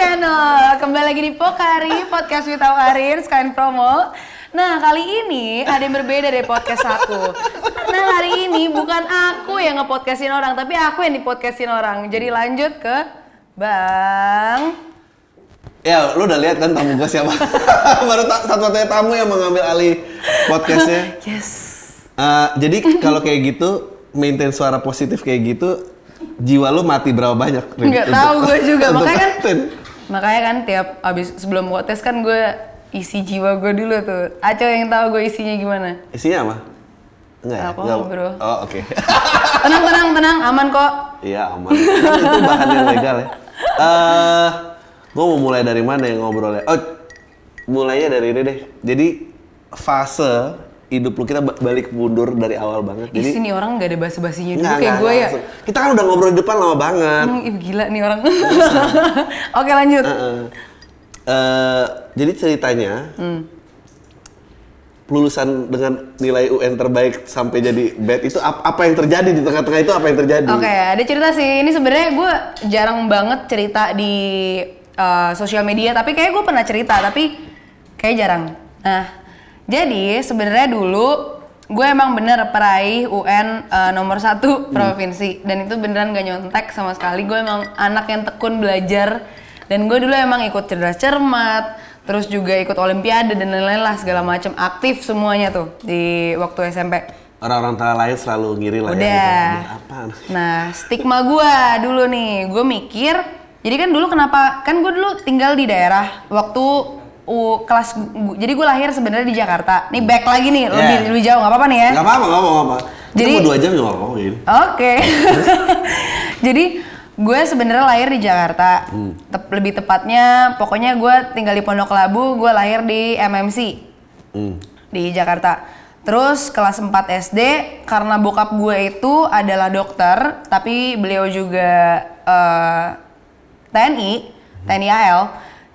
channel. Kembali lagi di Pokari, podcast with Arin, sekalian promo. Nah, kali ini ada yang berbeda dari podcast aku. Nah, hari ini bukan aku yang ngepodcastin orang, tapi aku yang dipodcastin orang. Jadi lanjut ke Bang. Ya, lu udah lihat kan tamu gue siapa? Baru ta satu-satunya tamu yang mengambil alih podcastnya. Yes. Uh, jadi kalau kayak gitu, maintain suara positif kayak gitu, jiwa lu mati berapa banyak? Nggak tahu gue juga, makanya kan. Makanya kan tiap abis sebelum podcast kan gue isi jiwa gue dulu tuh. Aco yang tahu gue isinya gimana. Isinya apa? Enggak ya? Apa, Nggak- bro? Oh, oke. Tenang, tenang, tenang, aman kok. Iya, aman. Itu bahan yang legal ya. Eh, gue mau mulai dari mana yang ngobrolnya? Oh, mulainya dari ini deh. Jadi fase hidup lu kita ba- balik mundur dari awal banget. Ih, Jadi sini orang nggak ada basa-basinya dulu kayak gue ya. Kita kan udah ngobrol di depan lama banget. Hmm, ih, gila nih orang. Oke lanjut. Eh, jadi ceritanya Hmm. lulusan dengan nilai UN terbaik sampai jadi bad itu ap- apa yang terjadi di tengah-tengah itu apa yang terjadi? Oke, ada cerita sih. Ini sebenarnya gue jarang banget cerita di uh, sosial media, tapi kayak gue pernah cerita, tapi kayak jarang. Nah, jadi sebenarnya dulu gue emang bener peraih UN uh, nomor satu provinsi, dan itu beneran gak nyontek sama sekali. Gue emang anak yang tekun belajar, dan gue dulu emang ikut cerdas cermat, terus juga ikut olimpiade dan lain-lain lah segala macam aktif semuanya tuh di waktu SMP. Orang-orang tua lain selalu ngiri lah ya. Udah. gitu. Ini Apaan? Nah, stigma gua dulu nih, gue mikir, jadi kan dulu kenapa, kan gue dulu tinggal di daerah waktu u, kelas, gu- jadi gue lahir sebenarnya di Jakarta. Nih back lagi nih, lebih Yeah. lebih jauh, nggak apa-apa nih ya? Gak apa-apa, gak apa-apa. Jadi- mau dua jam juga apa-apa. Oke. jadi gue sebenarnya lahir di Jakarta. Hmm. Tep- lebih tepatnya, pokoknya gue tinggal di Pondok Labu, gue lahir di MMC Hmm. di Jakarta. Terus kelas 4 SD karena bokap gue itu adalah dokter, tapi beliau juga eh, TNI, TNI AL.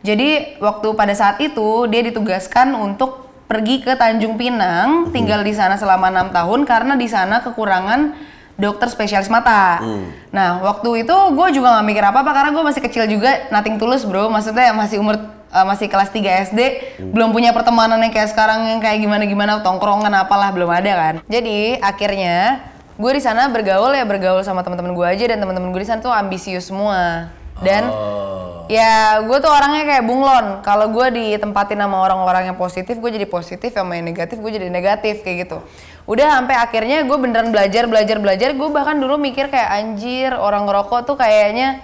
Jadi waktu pada saat itu dia ditugaskan untuk pergi ke Tanjung Pinang, tinggal di sana selama enam tahun karena di sana kekurangan dokter spesialis mata. Nah waktu itu gue juga nggak mikir apa-apa karena gue masih kecil juga, nothing tulus bro. Maksudnya masih umur uh, masih kelas 3 SD, belum punya pertemanan yang kayak sekarang yang kayak gimana-gimana tongkrongan apalah belum ada kan. Jadi akhirnya gue di sana bergaul ya bergaul sama teman-teman gue aja dan teman-teman gue di sana tuh ambisius semua. Dan ya gue tuh orangnya kayak bunglon. Kalau gue ditempatin sama orang-orang yang positif, gue jadi positif, sama yang negatif gue jadi negatif kayak gitu. Udah sampai akhirnya gue beneran belajar, belajar, belajar. Gue bahkan dulu mikir kayak anjir orang ngerokok tuh kayaknya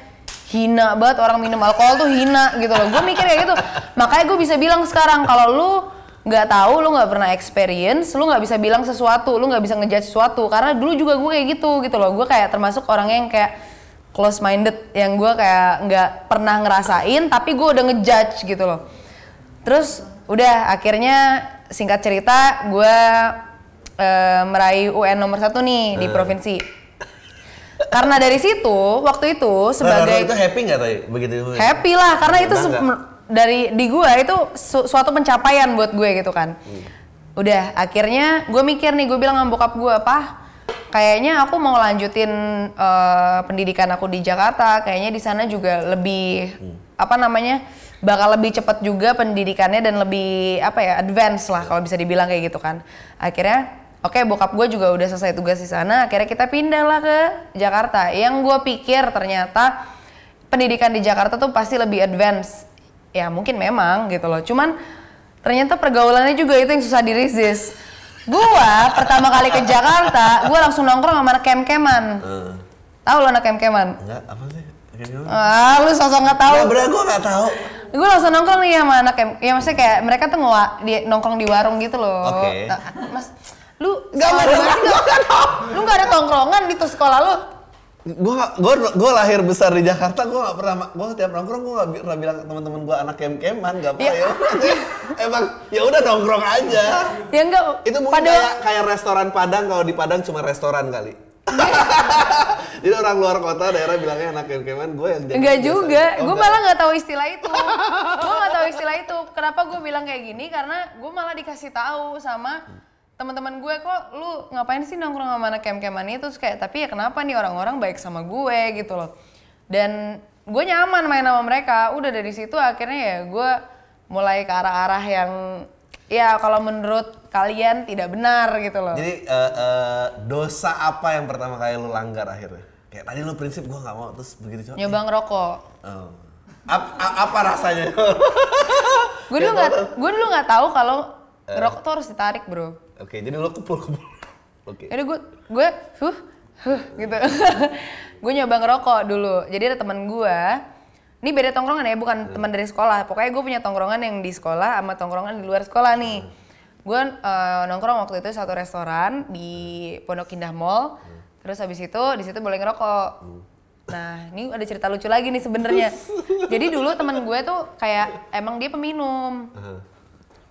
hina banget orang minum alkohol tuh hina gitu loh. Gue mikir kayak gitu. Makanya gue bisa bilang sekarang kalau lu nggak tahu, lu nggak pernah experience, lu nggak bisa bilang sesuatu, lu nggak bisa ngejudge sesuatu. Karena dulu juga gue kayak gitu gitu loh. Gue kayak termasuk orangnya yang kayak close minded yang gue kayak nggak pernah ngerasain tapi gue udah ngejudge gitu loh. Terus udah akhirnya singkat cerita gue eh, meraih UN nomor satu nih di provinsi. Karena dari situ waktu itu sebagai itu happy gak tadi? Begitu happy lah karena itu dari di gue itu su- suatu pencapaian buat gue gitu kan udah akhirnya gue mikir nih gue bilang sama bokap gue apa kayaknya aku mau lanjutin eh, pendidikan aku di Jakarta kayaknya di sana juga lebih apa namanya bakal lebih cepat juga pendidikannya dan lebih apa ya advance lah kalau bisa dibilang kayak gitu kan akhirnya Oke, bokap gue juga udah selesai tugas di sana. Akhirnya kita pindah lah ke Jakarta. Yang gue pikir ternyata pendidikan di Jakarta tuh pasti lebih advance. Ya mungkin memang gitu loh. Cuman ternyata pergaulannya juga itu yang susah diresist. Gua pertama kali ke Jakarta, gua langsung nongkrong sama anak kem-keman. Eh, Tahu lo anak kem-keman? enggak, apa sih? Gimana? Ah, lu sosok nggak tahu. Ya, bener gue gak tahu. Gue langsung nongkrong nih sama anak kem. Ya maksudnya kayak mereka tuh ngewa, di, nongkrong di warung gitu loh. Oke. Nah, Mas, lu gak mau Lu gak ada tongkrongan di tuh sekolah lu? Gue gue gue lahir besar di Jakarta gue gak pernah gue setiap nongkrong gue gak pernah bilang ke teman-teman gue anak kem keman gak apa Iya. ya emang ya udah nongkrong aja Ya enggak. itu mungkin pada kayak kayak restoran Padang kalau di Padang cuma restoran kali jadi orang luar kota daerah bilangnya anak kem keman gue yang Enggak juga, Oh, gue malah nggak tahu istilah itu. gue nggak tahu istilah itu. Kenapa gue bilang kayak gini? Karena gue malah dikasih tahu sama teman-teman gue kok lu ngapain sih nongkrong sama anak kem-keman itu Terus kayak tapi ya kenapa nih orang-orang baik sama gue gitu loh. Dan gue nyaman main sama mereka udah dari situ akhirnya ya gue mulai ke arah-arah yang ya kalau menurut kalian tidak benar gitu loh Jadi eh, eh, dosa apa yang pertama kali lu langgar akhirnya? Kayak tadi lu prinsip gua nggak mau terus begitu coba. nyoba ngerokok Oh. A- apa rasanya? gue dulu nggak gue dulu nggak tahu kalau ngerokok tuh harus ditarik bro Oke, jadi lu kepul-kepul. Oke. Jadi gue gue huh huh gitu. gue nyoba ngerokok dulu. Jadi ada teman gue. Ini beda tongkrongan ya, bukan teman dari sekolah. Pokoknya gue punya tongkrongan yang di sekolah sama tongkrongan di luar sekolah nih. Gue eh, nongkrong waktu itu satu restoran di Pondok Indah Mall. Terus habis itu di situ boleh ngerokok. Nah, ini ada cerita lucu lagi nih sebenarnya. Jadi dulu teman gue tuh kayak emang dia peminum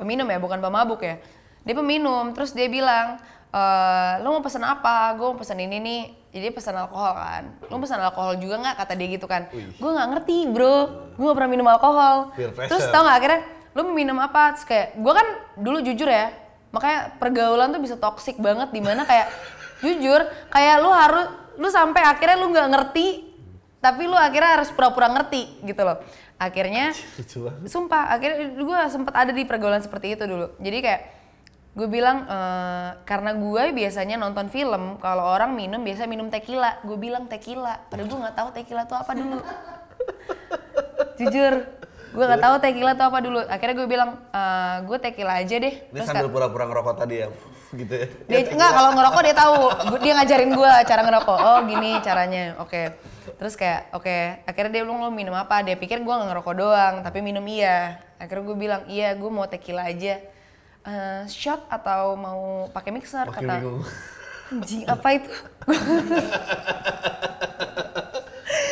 peminum ya bukan pemabuk ya. Dia peminum terus dia bilang eh lo mau pesan apa? Gue mau pesan ini nih. Jadi dia pesan alkohol kan. Lo mau pesan alkohol juga nggak? kata dia gitu kan. Gue nggak ngerti bro. Gue nggak pernah minum alkohol. Terus tau nggak akhirnya lo minum apa? Terus kayak gue kan dulu jujur ya makanya pergaulan tuh bisa toksik banget di mana kayak jujur kayak lu harus lu sampai akhirnya lu nggak ngerti tapi lu akhirnya harus pura-pura ngerti gitu loh akhirnya. Sumpah, akhirnya gue sempat ada di pergaulan seperti itu dulu. Jadi kayak gue bilang eh, karena gue biasanya nonton film kalau orang minum biasa minum tequila, gue bilang tequila. Padahal gue nggak tahu tequila itu apa dulu. Jujur, gue nggak tahu tequila itu apa dulu. Akhirnya gue bilang eh, gue tequila aja deh. Terus sambil pura-pura ngerokok tadi ya. gitu ya. dia enggak kalau ngerokok dia tahu dia ngajarin gue cara ngerokok oh gini caranya oke terus kayak oke akhirnya dia bilang lo minum apa? Dia pikir gue nggak ngerokok doang tapi minum iya. Akhirnya gue bilang iya gue mau tequila aja. Eh, shot atau mau pakai mixer Makin kata. bingung. anjing apa itu?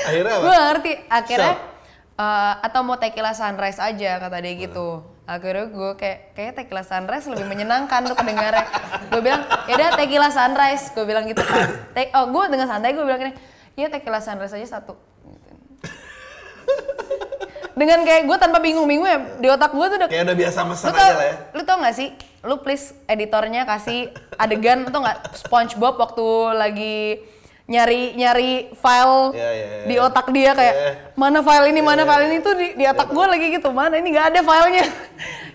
Akhirnya apa? gue ngerti. Akhirnya Shot. eh, atau mau tequila sunrise aja kata dia gitu. Akhirnya gue kayak kayak tequila sunrise lebih menyenangkan tuh kedengarnya gue bilang ya udah tequila sunrise. Gue bilang gitu kan. Te- oh gue dengan santai gue bilang gini iya tequila sunrise aja satu. Dengan kayak gue tanpa bingung-bingung ya di otak gue tuh udah Kayak udah biasa mesen aja lah ya. lu tau gak sih? Lu please editornya kasih adegan atau nggak SpongeBob waktu lagi nyari nyari file Iya, iya, iya. di otak dia kayak Iya. mana file ini mana file ini? Tuh di, di otak gue lagi gitu mana ini? Nggak ada filenya.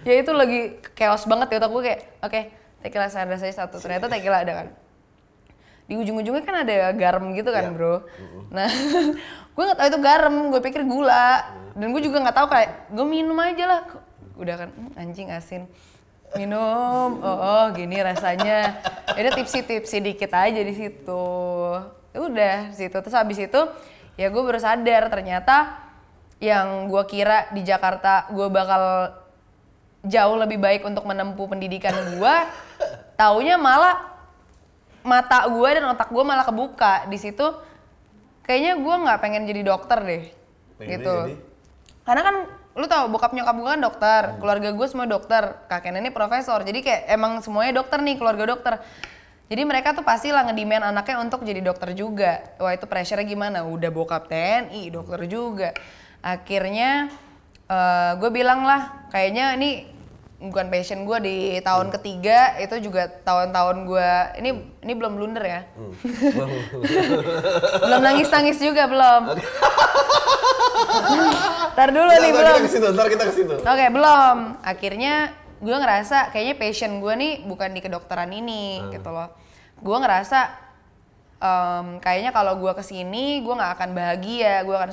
Ya itu lagi chaos banget di otak gue kayak oke tequila sunrise aja satu. Ternyata tequila ada kan di ujung-ujungnya kan ada garam gitu kan Iya. bro. Nah gue nggak tahu itu garam gue pikir gula. Dan gue juga nggak tahu kayak gue minum aja lah. Udah kan "Hmm, anjing asin. Minum. Oh, oh gini rasanya. Ada tipsi-tipsi dikit aja di situ. Udah di situ. Terus habis itu ya gue baru sadar ternyata yang gue kira di Jakarta gue bakal jauh lebih baik untuk menempuh pendidikan gue taunya malah mata gue dan otak gue malah kebuka. Di situ kayaknya gue nggak pengen jadi dokter deh. Pengennya gitu. jadi? karena kan lu tau bokap nyokap gue kan dokter. Keluarga gue semua dokter. Kakek nenek profesor. Jadi kayak emang semuanya dokter nih keluarga dokter. Jadi mereka tuh pasti lah ngedemand anaknya untuk jadi dokter juga. Wah itu pressure gimana? Udah bokap TNI dokter juga. Akhirnya gue bilang lah kayaknya ini bukan passion gue di tahun ketiga itu juga tahun-tahun gue ini ini belum blunder ya belum nangis-nangis juga belum Ntar dulu Ntar, nih ntar belum kita ntar kita ke situ. Oke belum. Akhirnya gue ngerasa kayaknya passion gue nih bukan di kedokteran ini gitu loh. Gue ngerasa em, kayaknya kalau gue ke sini gue nggak akan bahagia. Gue akan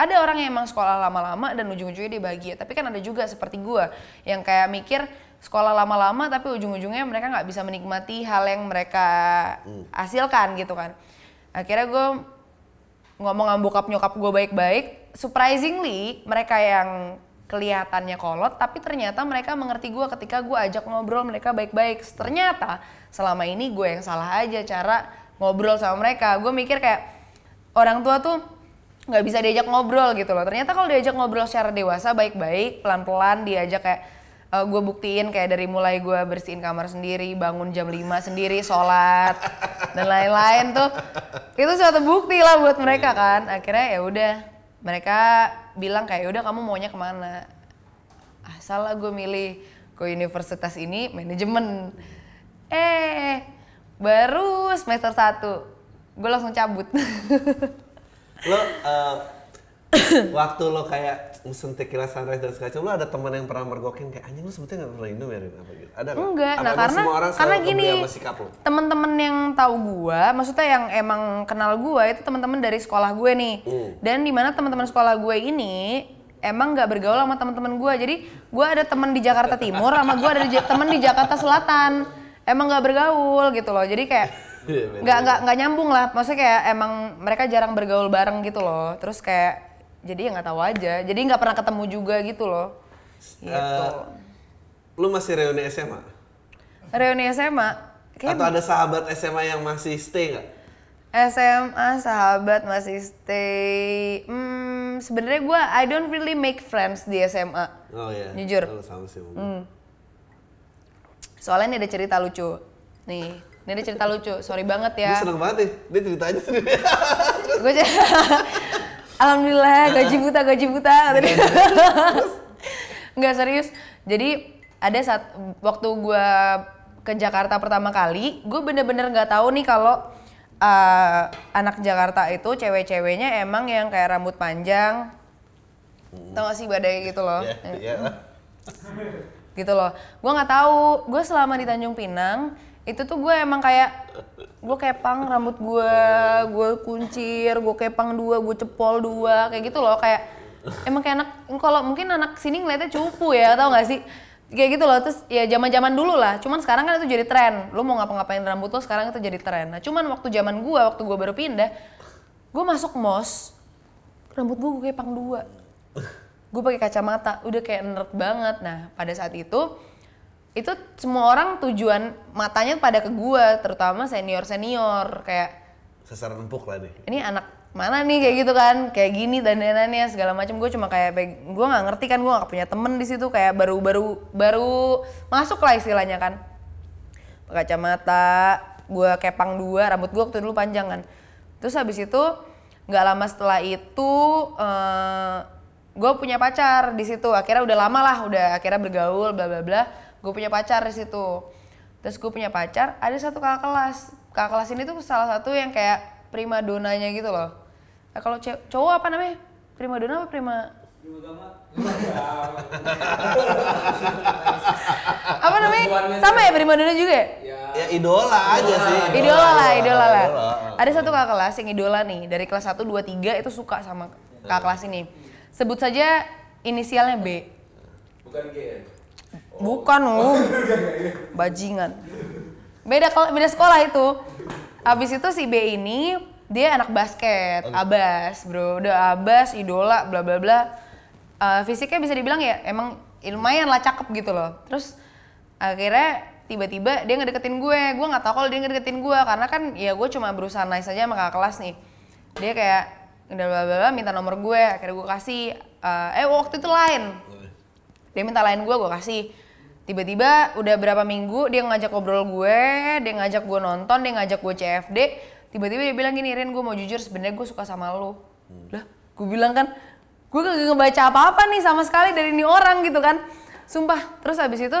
ada orang yang emang sekolah lama-lama dan ujung-ujungnya dia bahagia. Tapi kan ada juga seperti gue yang kayak mikir sekolah lama-lama tapi ujung-ujungnya mereka nggak bisa menikmati hal yang mereka hasilkan gitu kan. Akhirnya gue ngomong sama bokap nyokap gue baik-baik, surprisingly mereka yang kelihatannya kolot, tapi ternyata mereka mengerti gue ketika gue ajak ngobrol mereka baik-baik. Ternyata selama ini gue yang salah aja cara ngobrol sama mereka. Gue mikir kayak orang tua tuh nggak bisa diajak ngobrol gitu loh. Ternyata kalau diajak ngobrol secara dewasa baik-baik, pelan-pelan diajak kayak gue buktiin kayak dari mulai gue bersihin kamar sendiri, bangun jam 5 sendiri, sholat dan lain-lain tuh itu suatu bukti lah buat mereka kan. Akhirnya ya udah mereka bilang kayak "Ya udah kamu maunya ke mana? Ah salah gue milih ke universitas ini manajemen. Eh baru semester 1 gue langsung cabut. Lo eh, waktu lo kayak mesen tequila sunrise dan segala lo ada teman yang pernah mergokin kayak anjing lo sebetulnya nggak pernah Indo ya Rin?" apa gitu? Ada nggak? Enggak, nah karena semua orang karena gini, teman-teman yang tahu gua, maksudnya yang emang kenal gua itu teman-teman dari sekolah gue nih. Hmm. Dan di mana teman-teman sekolah gue ini emang nggak bergaul sama teman-teman gua. Jadi gua ada teman di Jakarta Timur sama gua ada teman di Jakarta Selatan. Emang nggak bergaul gitu loh. Jadi kayak. Nggak nggak nggak nyambung lah. Maksudnya kayak emang mereka jarang bergaul bareng gitu loh. Terus kayak jadi ya nggak tahu aja. Jadi nggak pernah ketemu juga gitu loh. Gitu. Eh, lo masih reuni SMA? Reuni SMA. Kayak Atau ada sahabat SMA yang masih stay nggak? SMA sahabat masih stay. Hmm, sebenarnya gue I don't really make friends di SMA. Oh iya. Jujur. Lo sama sih. Hmm. Soalnya ini ada cerita lucu. Nih, ini ada cerita lucu. Sorry banget Gue ya. seneng banget nih, dia cerita aja sendiri. Gue Alhamdulillah gaji buta gaji buta tadi. Nggak serius. Jadi ada saat waktu gue ke Jakarta pertama kali, gue bener-bener nggak tahu nih kalau uh, anak Jakarta itu cewek-ceweknya emang yang kayak rambut panjang, tau gak sih badai gitu loh, Iya, iya. gitu loh. Gue nggak tahu. Gue selama di Tanjung Pinang itu tuh gue emang kayak gue kepang rambut gue, gue kuncir, gue kepang dua, gue cepol dua, kayak gitu loh. Kayak emang kayak anak kalau mungkin anak sini ngeliatnya cupu ya, tau gak sih? Kayak gitu loh. Terus ya zaman-zaman dulu lah. Cuman sekarang kan itu jadi tren. Lu mau ngapa-ngapain rambut lo sekarang itu jadi tren. Nah cuman waktu zaman gue, waktu gue baru pindah, gue masuk mos, rambut gue gue kepang dua gue pakai kacamata udah kayak nerd banget nah pada saat itu itu semua orang tujuan matanya pada ke gue terutama senior senior kayak Sasaran empuk lah nih. ini anak mana nih? Kayak gitu kan kayak gini dan dandanannya segala macam. Gue cuma kayak gue nggak ngerti kan gue nggak punya temen di situ kayak baru baru baru masuk lah istilahnya kan. Kacamata gue kepang dua rambut gue waktu dulu panjang kan. Terus habis itu nggak lama setelah itu gue punya pacar di situ. Akhirnya udah lama lah udah akhirnya bergaul bla bla bla gue punya pacar di situ. Terus gue punya pacar ada satu kakak kelas. Kakak kelas ini tuh salah satu yang kayak prima donanya gitu loh. Nah, kalau cowok apa namanya? Prima dona apa prima? Apa namanya? sama ya prima dona juga ya? Ya idola aja sih. idola lah idola lah. Idola. ada satu kakak kelas yang idola nih dari kelas 1, 2, 3 itu suka sama kakak kelas ini. Sebut saja inisialnya B. Bukan G ya? Bukan oh bajingan. Beda kela- beda sekolah itu. Habis itu si B ini dia anak basket. Abas bro. Udah abas idola bla bla bla. Eh, fisiknya bisa dibilang ya emang lumayan lah cakep gitu loh. Terus akhirnya tiba-tiba dia ngedeketin gue. Gue nggak tahu kalau dia ngedeketin gue karena kan ya gue cuma berusaha nice aja sama kakak kelas nih. Dia kayak udah bla bla bla minta nomor gue. Akhirnya gue kasih. Eh, eh waktu itu lain. Dia minta lain gue gue kasih tiba-tiba udah berapa minggu dia ngajak ngobrol gue dia ngajak gue nonton dia ngajak gue CFD tiba-tiba dia bilang gini Rin gue mau jujur sebenarnya gue suka sama lo lah gue bilang kan gue gak ngebaca apa-apa nih sama sekali dari ini orang gitu kan. Sumpah terus habis itu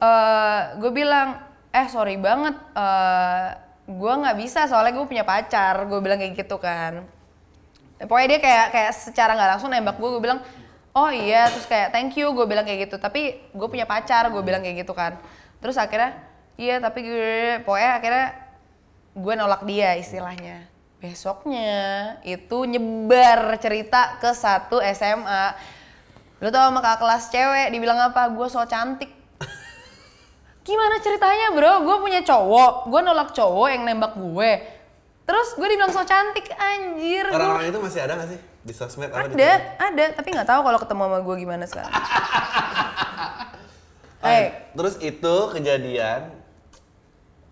eh gue bilang eh sorry banget eh gue nggak bisa soalnya gue punya pacar gue bilang kayak gitu kan. Pokoknya dia kayak kayak secara nggak langsung nembak gue gue bilang oh iya terus kayak thank you gue bilang kayak gitu. Tapi gue punya pacar gue bilang kayak gitu kan. Terus akhirnya iya tapi gue pokoknya akhirnya gue nolak dia istilahnya. Besoknya itu nyebar cerita ke satu SMA lu tau sama kakak kelas cewek dibilang apa? Gue so cantik. Gimana ceritanya bro? Gue punya cowok. Gue nolak cowok yang nembak gue terus gue dibilang so cantik anjir Orang-orang itu masih ada gak sih di sosmed? apa di ada, ada, tapi nggak tahu kalau ketemu sama gue gimana sekarang. Oh, Eh, Terus itu kejadian,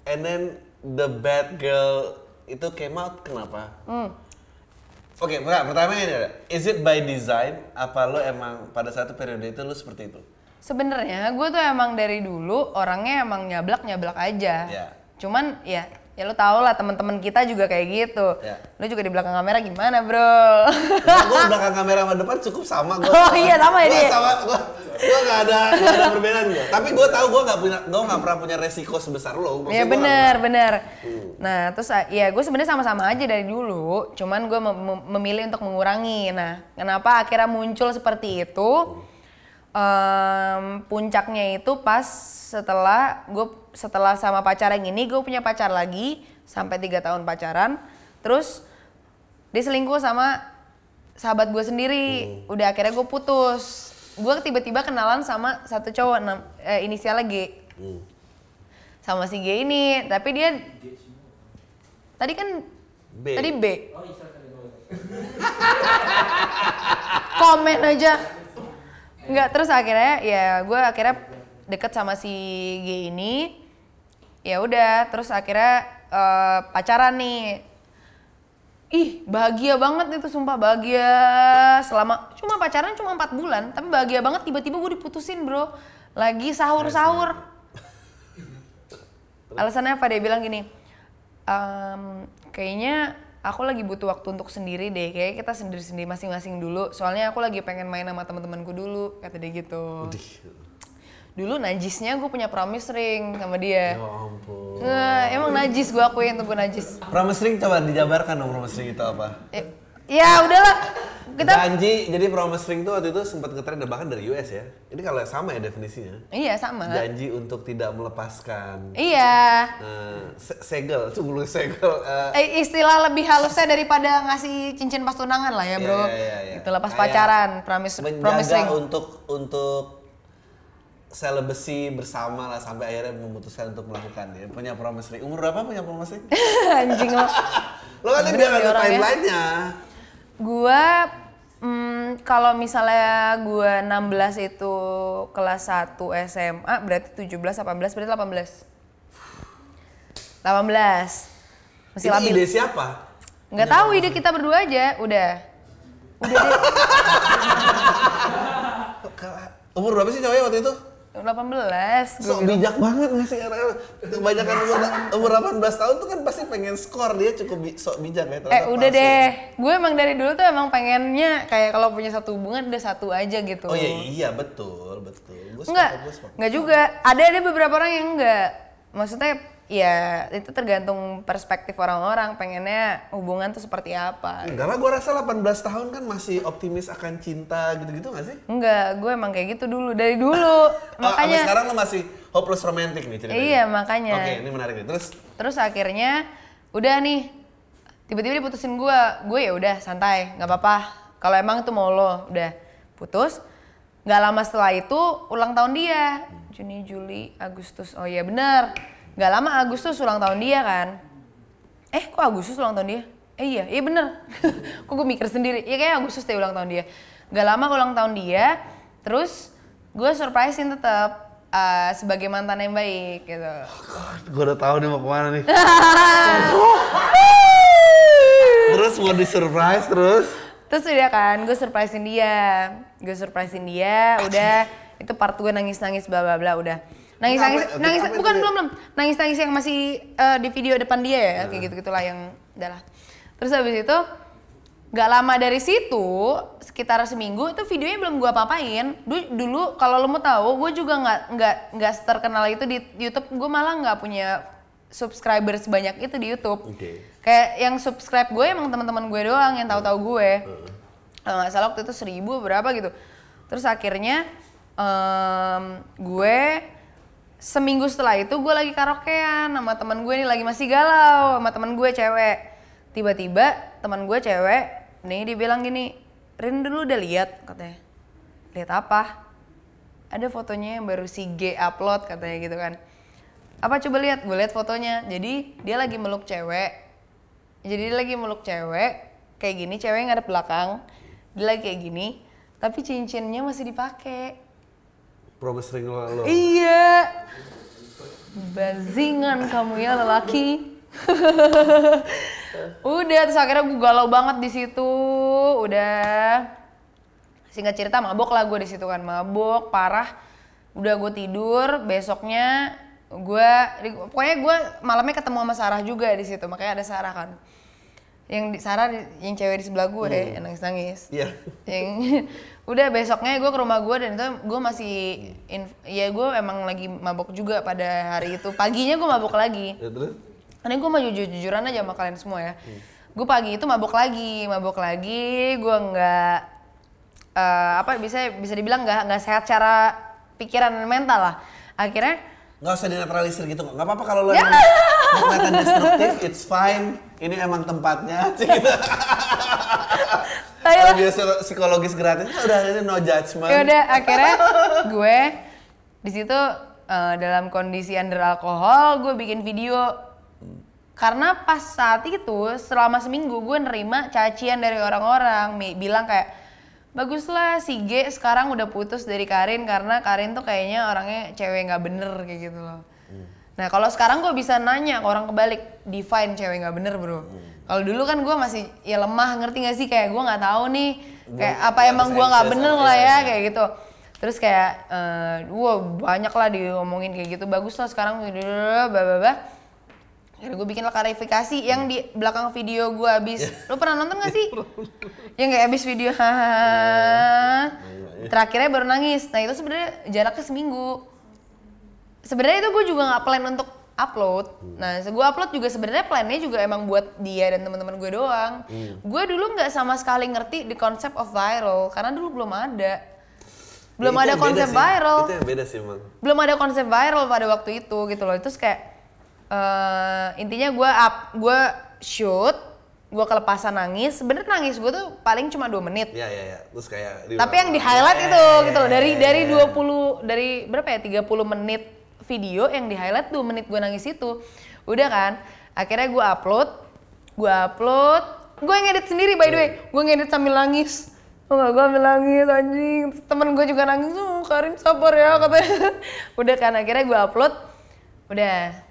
and then the bad girl itu came out kenapa? hmm, Oke, pertama, pertama ini ada, is it by design? Apa lo emang pada satu periode itu lo seperti itu? sebenarnya gue tuh emang dari dulu orangnya emang nyablak nyablak aja. Ya. Cuman ya, ya lo tau lah teman-teman kita juga kayak gitu. Ya. Lo juga di belakang kamera gimana bro? Nah, gue belakang kamera sama depan cukup sama gue. Oh iya, sama ya dia? Sama, gue Gue gak ada, gak ada perbedaan gue. Tapi gue tahu gue gak punya, gue gak pernah punya resiko sebesar lo. Iya gua bener nggak- bener. Nah terus ah, ya gue sebenarnya sama-sama aja dari dulu, cuman gue mem- mem- memilih untuk mengurangi. Nah kenapa akhirnya muncul seperti itu? Em, puncaknya itu pas setelah gue setelah sama pacar yang ini gue punya pacar lagi sampai tiga tahun pacaran, terus dia selingkuh sama sahabat gue sendiri. Udah akhirnya gue putus. Gue tiba-tiba kenalan sama satu cowok nam- eh, inisialnya G Hmm. sama si G ini tapi dia tadi kan B. tadi B komen aja nggak terus akhirnya ya gue akhirnya deket sama si G ini ya udah terus akhirnya eh, pacaran nih. Ih bahagia banget itu sumpah bahagia. Selama cuma pacaran cuma empat bulan tapi bahagia banget tiba-tiba gue diputusin bro. Lagi sahur-sahur. Alasannya apa? Dia bilang gini "Em, kayaknya aku lagi butuh waktu untuk sendiri deh. Kayak kita sendiri-sendiri masing-masing dulu. Soalnya aku lagi pengen main sama teman-temanku dulu kata dia gitu dulu najisnya gue punya promise ring sama dia Ya ampun. Nggak, emang najis gue akuin tuh gue najis Promise ring coba dijabarkan dong promise ring itu apa? Eh, ya udahlah kita Janji, jadi promise ring itu waktu itu sempat ngetren dan bahkan dari US ya. Ini kalau sama ya definisinya. iya sama Janji untuk tidak melepaskan. iya eh, se- segel, cuma segel. eh, Eh, istilah lebih halusnya daripada ngasih cincin pas tunangan lah ya bro Iya, iya, iya. Itu lepas Kayak pacaran promise menjaga promise ring untuk untuk celibacy bersama lah sampai akhirnya memutuskan untuk melakukan ya. Punya promise ring. Umur berapa punya promise ring? anjing lo Lo kan dia nih ada orangnya. timeline-nya. Gua hmm, kalau misalnya gua 16 itu kelas 1 SMA berarti 17 18 berarti 18. 18. Masih labil. ide siapa? Nggak tahu ide kita berdua aja, udah. Udah deh. Umur berapa sih cowoknya waktu itu? 18. Gua Sok bilang. bijak banget nggak sih? Karena Kebanyakan umur, umur 18 tahun tuh kan pasti pengen skor dia cukup bi- sok bijak ya. Eh udah palsu. deh, gue emang dari dulu tuh emang pengennya kayak kalau punya satu hubungan udah satu aja gitu. Oh iya iya betul betul. Gue Enggak, enggak juga. Ada ada beberapa orang yang enggak. Maksudnya ya itu tergantung perspektif orang-orang pengennya hubungan tuh seperti apa. Enggak lah, gue rasa 18 tahun kan masih optimis akan cinta gitu-gitu gak sih? Enggak, gue emang kayak gitu dulu dari dulu. Oh, makanya sekarang lo masih hopeless romantic nih ceritanya? Iya, makanya. Oke, ini menarik nih. Terus terus akhirnya udah nih tiba-tiba diputusin gue. Gue ya udah santai, nggak apa-apa. Kalau emang itu mau lo, udah putus. Nggak lama setelah itu ulang tahun dia. Juni, Juli, Agustus. Oh iya bener. Nggak lama Agustus ulang tahun dia kan. Eh kok Agustus ulang tahun dia? Eh iya, iya bener. kok gue mikir sendiri. Iya kayak Agustus deh ulang tahun dia. Gak lama ulang tahun dia, terus gue surprisein tetap eh, sebagai mantan yang baik gitu. gue udah tahu nih mau ke mana nih. terus mau di surprise terus. Terus udah kan, gue surprisein dia, gue surprisein dia, udah itu part gue nangis-nangis bla bla bla udah. Nangis-nangis, Apa- nangis, apa bukan dia? belum belum, nangis-nangis yang masih eh, di video depan dia ya, kayak gitu gitulah yang udahlah. Terus habis itu Gak lama dari situ, sekitar seminggu itu videonya belum gua papain. Dulu, dulu kalau lo mau tahu, gue juga nggak nggak nggak terkenal itu di YouTube. Gue malah nggak punya subscriber sebanyak itu di YouTube. Oke. Kayak yang subscribe gue emang teman-teman gue doang yang tahu-tahu gue. Kalau nggak salah waktu itu seribu berapa gitu. Terus akhirnya em, gue seminggu setelah itu gue lagi karaokean sama teman gue nih lagi masih galau sama teman gue cewek. Tiba-tiba teman gue cewek nih dia bilang gini, Rin dulu udah lihat katanya. Lihat apa? Ada fotonya yang baru si G upload katanya gitu kan. Apa coba lihat? Gue lihat fotonya. Jadi dia lagi meluk cewek. Jadi dia lagi meluk cewek kayak gini, cewek ngadep belakang. Dia lagi kayak gini, tapi cincinnya masih dipakai. Promise ring lo. Iya. Bazingan kamu ya lelaki. Udah terus akhirnya gue galau banget di situ. Udah singkat cerita mabok lah gue di situ kan mabok parah. Udah gue tidur besoknya gue pokoknya gue malamnya ketemu sama Sarah juga di situ makanya ada Sarah kan. yang di Sarah yang cewek di sebelah gue yang nangis nangis Iya. yang udah besoknya gue ke rumah gue dan itu gue masih in- ya gue emang lagi mabok juga pada hari itu paginya gue mabok lagi Ya, terus? ini gue mau jujur jujuran aja sama kalian semua ya gue pagi itu mabok lagi mabok lagi gue nggak eh, apa bisa bisa dibilang nggak nggak sehat secara pikiran dan mental lah akhirnya Nggak usah dinetralisir gitu kok. Nggak apa-apa kalau lo Ya. emang mau kelihatan destruktif, it's fine. Ini emang tempatnya. Gitu. Kalau biasa psikologis gratis, udah ini no judgment. ya udah akhirnya gue di situ eh, dalam kondisi under alkohol gue bikin video. Karena pas saat itu selama seminggu gue nerima cacian dari orang-orang. Bilang kayak baguslah si G sekarang udah putus dari Karin karena Karin tuh kayaknya orangnya cewek nggak bener kayak gitu loh nah kalau sekarang gue bisa nanya ke orang kebalik define cewek nggak bener bro kalau dulu kan gue masih ya lemah ngerti gak sih kayak gue nggak tahu nih kayak Gua apa emang gue nggak bener lah ya, ya ya. kayak gitu terus kayak eh wah banyak lah diomongin kayak gitu bagus lah sekarang bla Akhirnya gue bikin lah klarifikasi yang di belakang video gue abis. Lu pernah nonton gak sih? yang kayak abis video hahaha. Terakhirnya baru nangis. Nah itu sebenarnya jaraknya seminggu. Sebenarnya itu gue juga nggak plan untuk upload. Nah, gue upload juga sebenarnya plannya juga emang buat dia dan teman-teman gue doang. Gue dulu nggak sama sekali ngerti the concept of viral karena dulu belum ada. Belum Ya, itu ada konsep viral. Itu yang beda sih belum ada konsep viral pada waktu itu gitu loh. Terus kayak eh intinya gue up gue shoot gue kelepasan nangis. Sebenarnya nangis gue tuh paling cuma dua menit. Iya, iya, iya. Terus kayak tapi yang di highlight itu gitu loh. dari dari 20 dari berapa ya 30 menit video yang di highlight 2 menit gue nangis itu. Udah kan? Akhirnya gue upload gue upload. Gue ngedit sendiri by the way. Gue ngedit sambil nangis. Oh gue ambil nangis anjing. Temen gue juga nangis, oh Karin sabar ya katanya. Udah kan, akhirnya gue upload. Udah.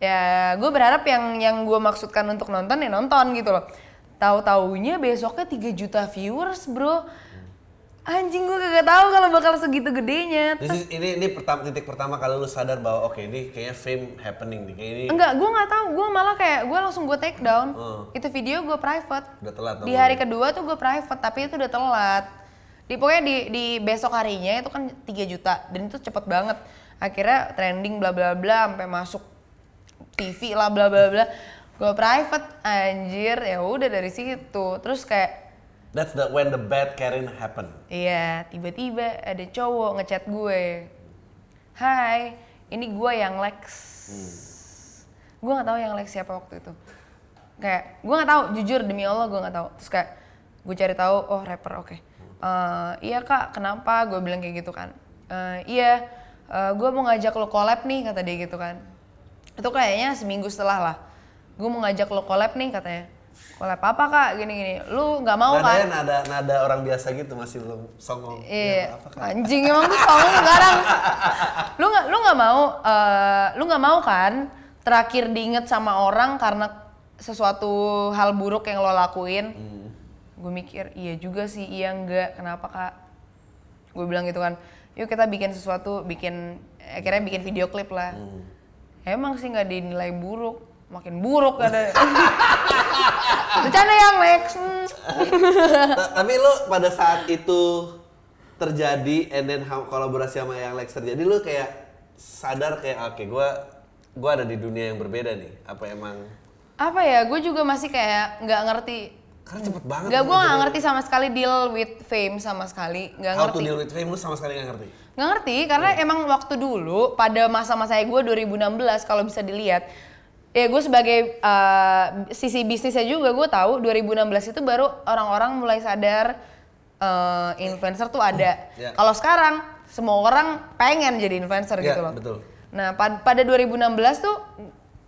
Ya gue berharap yang yang gue maksudkan untuk nonton ya nonton gitu loh. Tahu-taunya besoknya 3 juta viewers bro Anjing gue kagak tahu kalau bakal segitu gedenya. Ini ini pertama titik pertama kalau lu sadar bahwa oke ini kayaknya fame happening nih kayak ini Enggak, gue nggak tahu. Gue malah kayak gue langsung gue take down. Hmm. Itu video gue private. udah telat Di hari kedua tuh gue private, tapi itu udah telat. Di pokoknya di di besok harinya itu kan 3 juta dan itu cepet banget. Akhirnya trending bla bla bla sampai masuk TV lah bla bla bla. Gue private anjir ya udah dari situ. Terus kayak That's the when the bad Karen happen. Iya, tiba-tiba ada cowok ngechat gue. Hai, ini gue yang Lex. Gue nggak tahu yang Lex siapa waktu itu. Kayak gue nggak tahu, jujur demi Allah gue nggak tahu. Terus kayak gue cari tahu, oh rapper oke. Eh, iya kak, kenapa? Gue bilang kayak gitu kan. "Eh, iya, gue mau ngajak lo collab nih kata dia gitu kan. Itu kayaknya seminggu setelah lah. Gue mau ngajak lo collab nih katanya. Collab apa kak? Gini-gini. Lu nggak mau kan? Nadanya nada nada orang biasa gitu masih belum songong. Iya, Ya, apa kan? anjing emang tuh songong sekarang. Lu nggak lu nggak mau eh, lu nggak mau kan terakhir diinget sama orang karena sesuatu hal buruk yang lo lakuin. Gue mikir iya juga sih, iya enggak, kenapa kak? Gue bilang gitu kan, yuk kita bikin sesuatu, bikin akhirnya bikin video klip lah. Emang sih nggak dinilai buruk, makin buruk ada. Bercanda yang Lex. Ta- Tapi lu pada saat itu terjadi and then how- kolaborasi sama yang Lex terjadi lu kayak sadar kayak oke gua gua ada di dunia yang berbeda nih. Apa emang apa ya gue juga masih kayak nggak ngerti karena cepet banget. nggak gue nggak ngerti sama sekali deal with fame sama sekali nggak How to ngerti deal with fame lu sama sekali nggak ngerti. nggak ngerti karena emang waktu dulu pada masa-masa gue 2016 kalau bisa dilihat ya gue sebagai uh, sisi bisnisnya juga gue tahu 2016 itu baru orang-orang mulai sadar uh, influencer tuh ada Ya. kalau sekarang semua orang pengen jadi influencer Ya, gitu loh betul. Nah, pad- pada 2016 tuh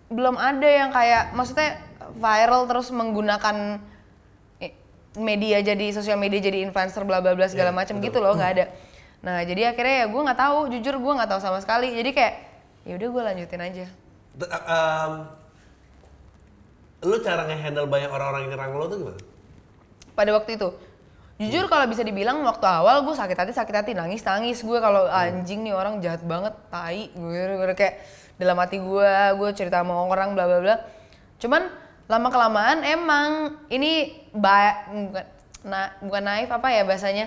belum ada yang kayak maksudnya viral terus menggunakan i- media jadi sosial media jadi influencer bla bla bla segala Iya, macam gitu loh, nggak ada. Nah, jadi akhirnya ya gue nggak tahu, jujur gue nggak tahu sama sekali. Jadi kayak ya udah gue lanjutin aja. Um, lu cara nge-handle banyak orang-orang yang nyerang lu tuh gimana? Pada waktu itu. Jujur kalau bisa dibilang waktu awal gue sakit hati sakit hati nangis nangis. Gue kalau anjing nih orang jahat banget tai. Gue kayak dalam hati gue gue cerita sama orang bla bla bla. Cuman lama kelamaan emang ini ba bukan na, bukan naif apa ya bahasanya.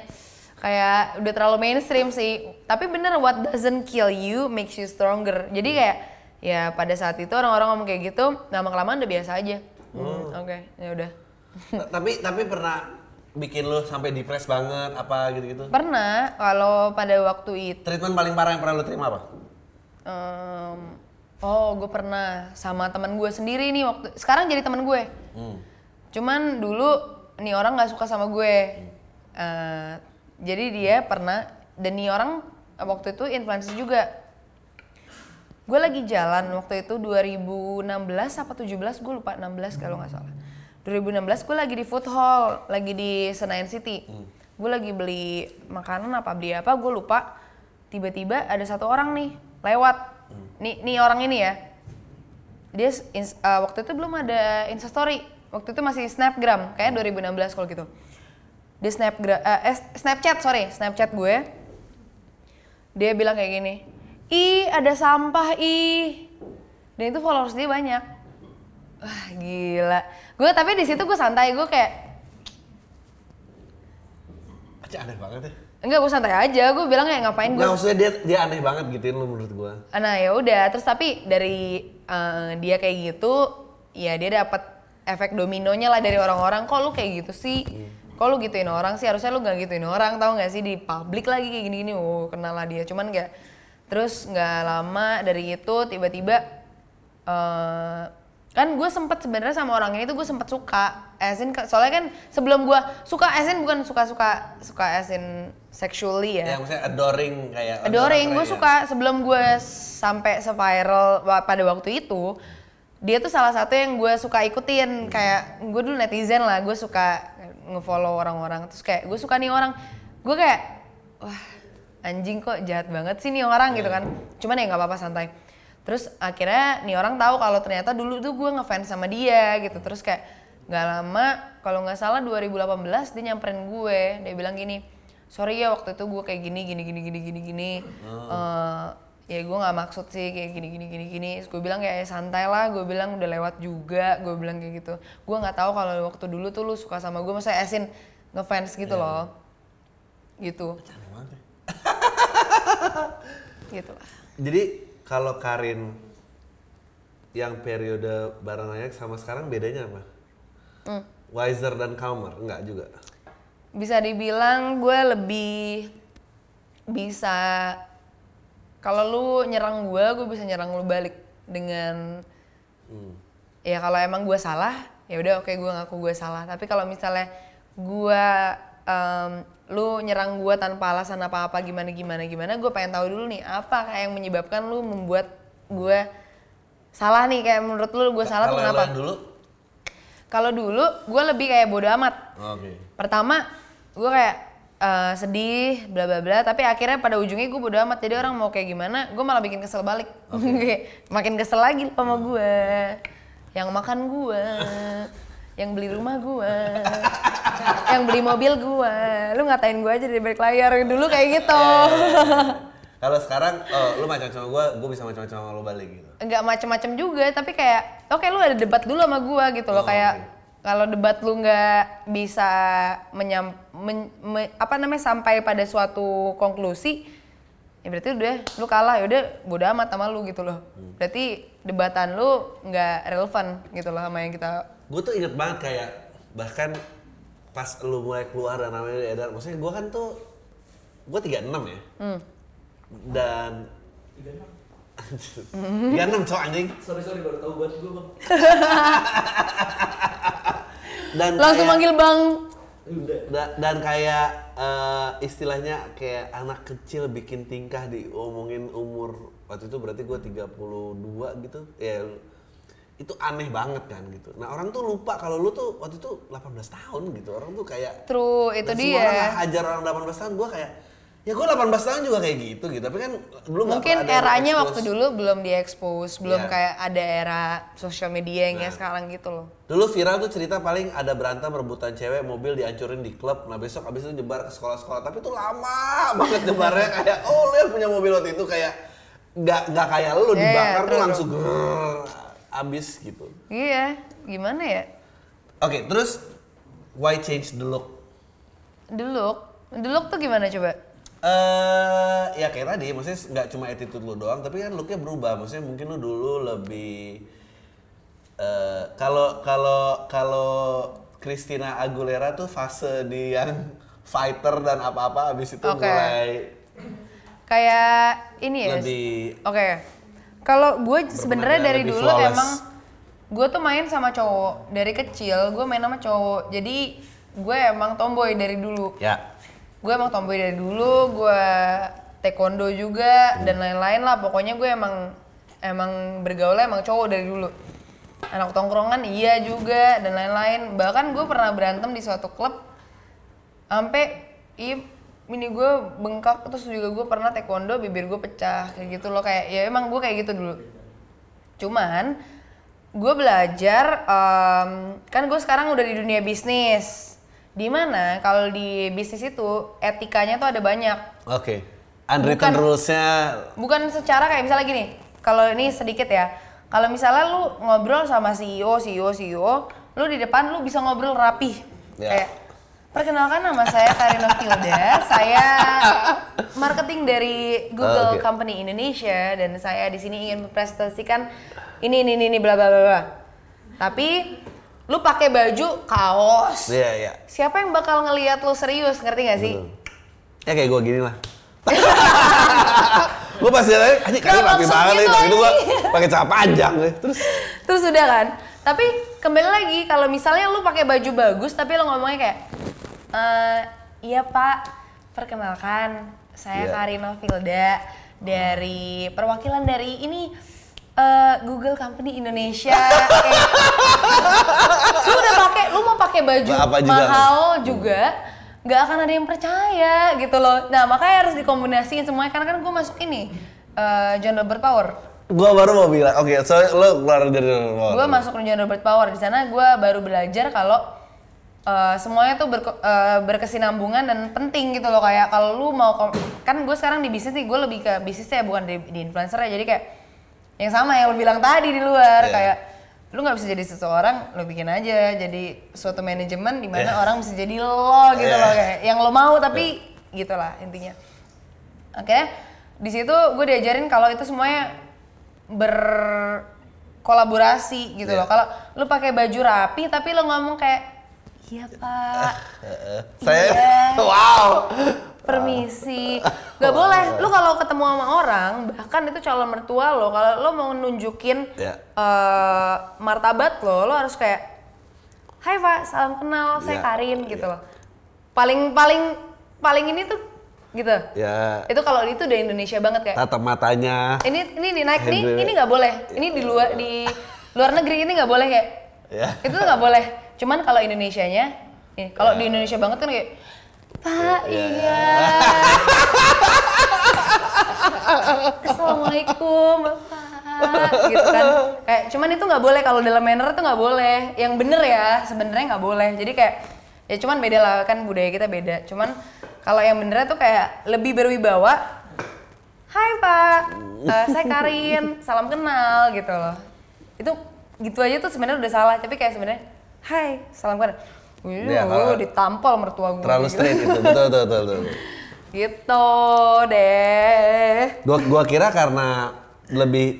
Kayak udah terlalu mainstream sih. Tapi bener what doesn't kill you makes you stronger. Jadi kayak ya pada saat itu orang-orang ngomong kayak gitu lama kelamaan udah biasa aja hmm, oke ya udah Ta- tapi tapi pernah bikin lu sampai depres banget apa gitu-gitu? pernah kalau pada waktu itu Treatment paling parah yang pernah lu terima apa? em, oh gue pernah sama teman gue sendiri nih waktu sekarang jadi teman gue Hmm. Cuman dulu nih orang nggak suka sama gue. Eh, jadi dia pernah dan nih orang waktu itu influencer juga. Gue lagi jalan waktu itu 2016 apa 17 gue lupa 16 kalau nggak salah. 2016 gue lagi di food hall, lagi di Senayan City. Gue lagi beli makanan apa beli apa gue lupa. Tiba-tiba ada satu orang nih lewat. Nih nih orang ini ya dia uh, waktu itu belum ada instastory waktu itu masih snapgram kayak 2016 kalau gitu dia snapgram eh eh, snapchat sorry snapchat gue dia bilang kayak gini ih ada sampah ih dan itu followers dia banyak wah gila gue tapi di situ gue santai gue kayak Aja aneh banget ya. enggak gue santai aja gue bilang kayak ngapain gue Nggak, maksudnya dia dia aneh banget gituin lu menurut gua. Nah ya udah, terus tapi dari eh, dia kayak gitu, ya dia dapat efek dominonya lah dari orang-orang. Kok lu kayak gitu sih? Kok lu gituin orang sih? Harusnya lu gak gituin orang, tahu nggak sih di publik lagi kayak gini-gini. Oh kenal lah dia, cuman kayak terus nggak lama dari itu tiba-tiba eh, kan gue sempet sebenarnya sama orang ini tuh gue sempet suka Esin soalnya kan sebelum gue suka Esin bukan suka-suka suka Esin sexually ya. Ya, maksudnya adoring kayak adoring gue ya. suka sebelum gue sampai se-viral pada waktu itu dia tuh salah satu yang gue suka ikutin. Kayak gue dulu netizen lah gue suka ngefollow orang-orang. Terus kayak gue suka nih orang. Gue kayak wah anjing kok jahat banget sih nih orang gitu kan. Cuman ya nggak apa-apa santai. Terus akhirnya nih orang tahu kalau ternyata dulu tuh gue ngefans sama dia gitu. Terus kayak nggak lama kalau nggak salah 2018 dia nyamperin gue. Dia bilang gini sorry ya waktu itu gue kayak gini gini gini gini gini gini. Eh, ya gue nggak maksud sih kayak gini gini gini gini. Gue bilang kayak "Ya, santai lah. Gue bilang udah lewat juga gue bilang kayak gitu. Gue nggak tahu kalau waktu dulu tuh lu suka sama gue masa Esin ngefans gitu loh. Gitu. Gitu lah Jadi kalau Karin yang periode bareng Ayak sama sekarang bedanya apa? Hmm. Wiser dan calmer? Enggak juga. bisa dibilang gue lebih bisa kalau lu nyerang gue gue bisa nyerang lu balik dengan Hmm. ya kalau emang gue salah ya udah oke gue ngaku gue salah tapi kalau misalnya gue em, lu nyerang gue tanpa alasan apa apa gimana gimana gimana gue pengen tahu dulu nih apa kayak yang menyebabkan lu membuat gue salah nih? Kayak menurut lu gue salah tuh kenapa? dulu? kalau dulu gue lebih kayak bodo amat. Oke. pertama gue kayak eh, sedih bla bla bla tapi akhirnya pada ujungnya gue bodo amat. Jadi orang mau kayak gimana gue malah bikin kesel balik. Kayak makin kesel lagi sama gue yang makan gue yang beli rumah gue yang beli mobil gue lu ngatain gue aja dari balik layar. Dulu kayak gitu. Kalau sekarang, oh, lu macam sama gua, gua bisa macam-macam sama lu balik gitu. nggak macem-macem juga tapi kayak oke lu ada debat dulu sama gue gitu loh. Oh, kayak oke. kalau debat lu nggak bisa menyam men- me- apa namanya sampai pada suatu konklusi ya berarti udah lu kalah. Ya udah bodo amat sama lu gitu loh. Hmm. berarti debatan lu nggak relevan gitu loh sama yang kita Gue tuh inget banget kayak bahkan pas lu mulai keluar dan namanya edar, maksudnya gua kan tuh gua 36 ya. Hmm. Dan 36 cowok anjing. Sorry sorry baru tahu buat gue bang. Dan langsung kayak- manggil bang Udah. Da- dan kayak eh, istilahnya kayak anak kecil bikin tingkah diomongin umur waktu itu berarti gue 32 gitu ya itu aneh banget kan gitu nah orang tuh lupa kalau lu tuh waktu itu 18 tahun gitu orang tuh kayak true itu dan semua orang dia hajar orang 18 tahun gue kayak ya gue 18 tahun juga kayak gitu gitu tapi kan belum mungkin eranya waktu dulu belum diekspos belum Iya. kayak ada era sosial media yang kayak Nah. sekarang gitu loh Dulu viral tuh cerita paling ada berantem rebutan cewek mobil dihancurin di klub. Nah besok abis itu nyebar ke sekolah-sekolah. Tapi itu lama banget nyebarnya kayak oh lu yang punya mobil waktu itu kayak nggak nggak kayak lu Iya, dibakar tuh langsung. Abis gitu. Iya, gimana ya? Oke, terus why change the look? The look, the look tuh gimana coba? Eh, ya kayak tadi, maksudnya nggak cuma attitude lu doang, tapi kan looknya berubah. Maksudnya mungkin lu dulu lebih eh, kalau kalau kalau Christina Aguilera tuh fase di yang fighter dan apa-apa, abis itu Oke. mulai Kayak ini ya. lebih Oke. Kalau gue sebenarnya dari dulu flawless. emang gue tuh main sama cowok. Dari kecil gue main sama cowok. Jadi gue emang tomboy dari dulu. Ya. gue emang tomboy dari dulu gue taekwondo juga dan lain-lain lah. Pokoknya gue emang emang bergaulnya emang cowok dari dulu. Anak tongkrongan iya juga dan lain-lain. Bahkan gue pernah berantem di suatu klub sampai iya ini gue bengkak terus juga gue pernah taekwondo bibir gue pecah kayak gitu loh. Kayak ya emang gue kayak gitu dulu. Cuman gue belajar em, kan gue sekarang udah di dunia bisnis. Di mana kalau di bisnis itu etikanya tuh ada banyak. Oke. Unwritten Bukan- rules-nya bukan secara kayak misalnya gini kalau ini sedikit ya. Kalau misalnya lu ngobrol sama CEO CEO CEO lu di depan lu bisa ngobrol rapih. Ya. kayak perkenalkan nama saya Karina Filda saya marketing dari Google Oke. Company Indonesia dan saya di sini ingin mempresentasikan ini ini ini, ini bla bla bla tapi lu pakai baju kaos Iya, iya. siapa yang bakal ngelihat lu serius ngerti gak sih Ya kayak gue gini lah. gue pasti lihat, anjing kali rapi banget nih, gitu, tapi gue anjing. pakai celana panjang nih. Terus Terus udah kan. Tapi kembali lagi kalau misalnya lu pakai baju bagus tapi lu ngomongnya kayak eh iya Pak, perkenalkan saya Iya. Karina Filda dari perwakilan dari ini eh, Google Company Indonesia. Kayak, lu udah pakai, lu mau pakai baju Apa juga mahal juga nggak akan ada yang percaya gitu loh. Nah makanya harus dikombinasiin semuanya karena kan gue masuk ini eh, John Robert Power. gue baru mau bilang, oke, so lo keluar dari oh, gue masuk John Robert Power di sana gue baru belajar kalau uh, semuanya tuh berke- uh, berkesinambungan dan penting gitu loh kayak kalau lu mau kom- kan gue sekarang di bisnis nih gue lebih ke bisnisnya bukan di, di influencer ya jadi kayak yang sama yang lo bilang tadi di luar Iya. kayak lu nggak bisa jadi seseorang lo bikin aja jadi suatu manajemen di mana Iya. orang bisa jadi lo gitu Iya. loh kayak yang lo mau tapi gitulah intinya Oke, di situ gue diajarin kalau itu semuanya berkolaborasi gitu Iya. loh. Kalau lu pakai baju rapi tapi lu ngomong kayak iya pak, Saya, Iya. wow. permisi, nggak boleh. Lu kalau ketemu sama orang, bahkan itu calon mertua lo, kalau lu mau nunjukin Iya. eh, martabat lo, lo harus kayak Hai pak, salam kenal, saya Iya, Karin gitu loh. Paling paling paling ini tuh gitu. Ya, Itu kalau itu udah Indonesia banget kayak. tatap matanya. Ini ini naik nih, ini nggak boleh. Ini di luar di luar negeri ini nggak boleh kayak. Ya. Itu nggak boleh. Cuman kalau Indonesianya, nih kalau di Indonesia banget kan kayak Pak, Ya. iya. Assalamualaikum, Bapak. Gitu kan. Kayak cuman itu nggak boleh kalau dalam manner itu nggak boleh. Yang bener ya, sebenarnya nggak boleh. Jadi kayak ya cuman beda lah kan budaya kita beda. Cuman kalau yang benernya tuh kayak lebih berwibawa. Hai Pak, Eh, saya Karin, salam kenal gitu loh. Itu gitu aja tuh sebenarnya udah salah, tapi kayak sebenarnya Hai, salam kenal. Wih, Iya, kalau- ditampol mertua gue. Terlalu gitu. straight itu, betul, betul, betul. betul. Gitu deh. Gua, gua kira karena lebih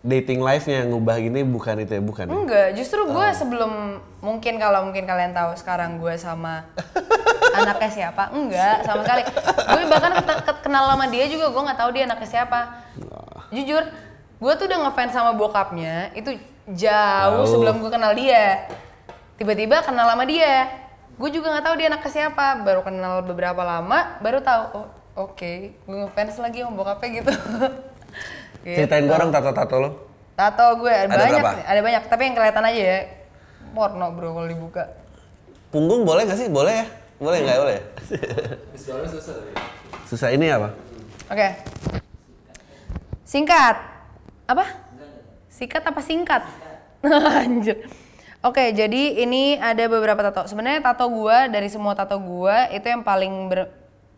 dating life-nya yang ngubah gini bukan itu ya, bukan ya? Enggak, justru gue Oh. sebelum mungkin kalau mungkin kalian tahu sekarang gue sama anaknya siapa, enggak sama sekali. Gue bahkan kenal sama dia juga gue nggak tahu dia anaknya siapa. Jujur, gue tuh udah ngefans sama bokapnya itu jauh Tahu. sebelum gue kenal dia. Tiba-tiba kenal sama dia, gue juga nggak tahu dia anaknya siapa. Baru kenal beberapa lama, baru tahu. Oh, oke, gue ngefans lagi sama bokapnya gitu. Gitu. Ceritain gua orang tato-tato lo. Tato gue ada, Ada banyak, berapa? ada banyak. Tapi yang kelihatan aja ya, porno bro kalau dibuka. Punggung boleh gak sih? Boleh ya? Boleh nggak? Boleh. Visualnya susah. Susah ini apa? Oke. Singkat. Apa? Singkat apa singkat? Anjir. Oke, jadi ini ada beberapa tato. Sebenarnya tato gua dari semua tato gua itu yang paling ber-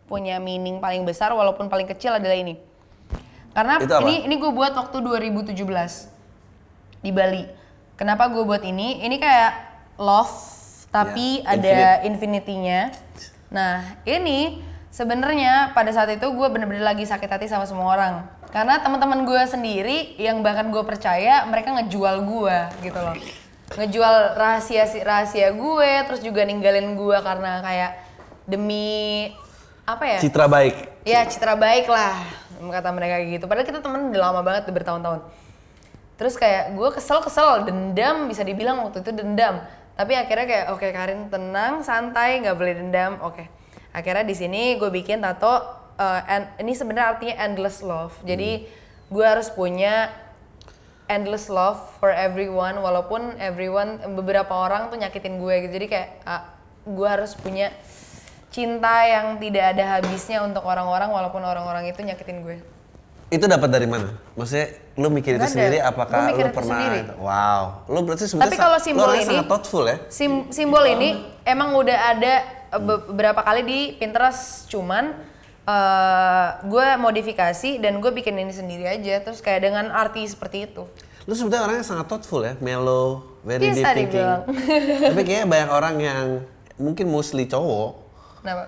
punya meaning paling besar walaupun paling kecil adalah ini. Karena Itu apa? ini ini gue buat waktu 2017. di Bali. Kenapa gue buat ini? Ini kayak love tapi Ya, ada infinity-nya. Nah, ini sebenarnya pada saat itu gue bener-bener lagi sakit hati sama semua orang. Karena teman-teman gue sendiri yang bahkan gue percaya mereka ngejual gue gitu loh. Ngejual rahasia rahasia gue, terus juga ninggalin gue karena kayak demi apa ya? Citra baik. Ya citra baik lah kata mereka kayak gitu. Padahal kita temen udah lama banget bertahun-tahun. Terus kayak gue kesel-kesel, dendam bisa dibilang waktu itu dendam. Tapi akhirnya kayak oke Karin tenang, santai, nggak boleh dendam. Oke. Akhirnya di sini gue bikin tato. Uh, and, ini sebenarnya artinya endless love. Jadi gue harus punya endless love for everyone walaupun everyone beberapa orang tuh nyakitin gue gitu. Jadi kayak uh, gue harus punya cinta yang tidak ada habisnya untuk orang-orang walaupun orang-orang itu nyakitin gue. Itu dapat dari mana? Maksudnya lu mikir itu ada. sendiri apakah mikir lu itu pernah sendiri. Wow. Lu berarti sebenarnya Tapi kalau simbol lu ini- sangat thoughtful ya. Sim- simbol ini emang udah ada eh, be- beberapa kali di Pinterest cuman eh gue modifikasi dan gue bikin ini sendiri aja terus kayak dengan arti seperti itu. Lu sebenarnya orangnya sangat thoughtful ya, mellow, very Bisa deep thinking. dibilang. Tapi kayaknya banyak orang yang mungkin mostly cowok Kenapa?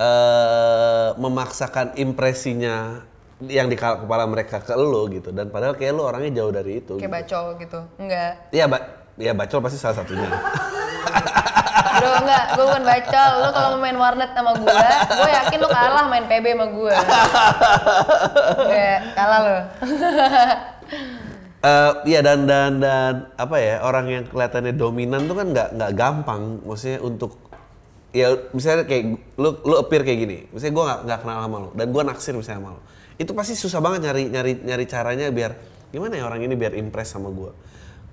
eh memaksakan impresinya yang di kepala mereka ke lo gitu dan padahal kayak lu orangnya jauh dari itu. Kayak gitu. bacol gitu. Enggak. Iya, ba ya bacol pasti salah satunya. Bro, enggak, gue bukan bacol. Lu kalau main warnet sama gue, gue yakin lu kalah main PB sama gue. Enggak, kalah lu. Eh, iya dan dan dan apa ya orang yang kelihatannya dominan tuh kan nggak nggak gampang, maksudnya untuk ya misalnya kayak lu lu appear kayak gini, misalnya gue nggak kenal sama lu dan gue naksir misalnya sama lu, itu pasti susah banget nyari nyari nyari caranya biar gimana ya orang ini biar impress sama gue.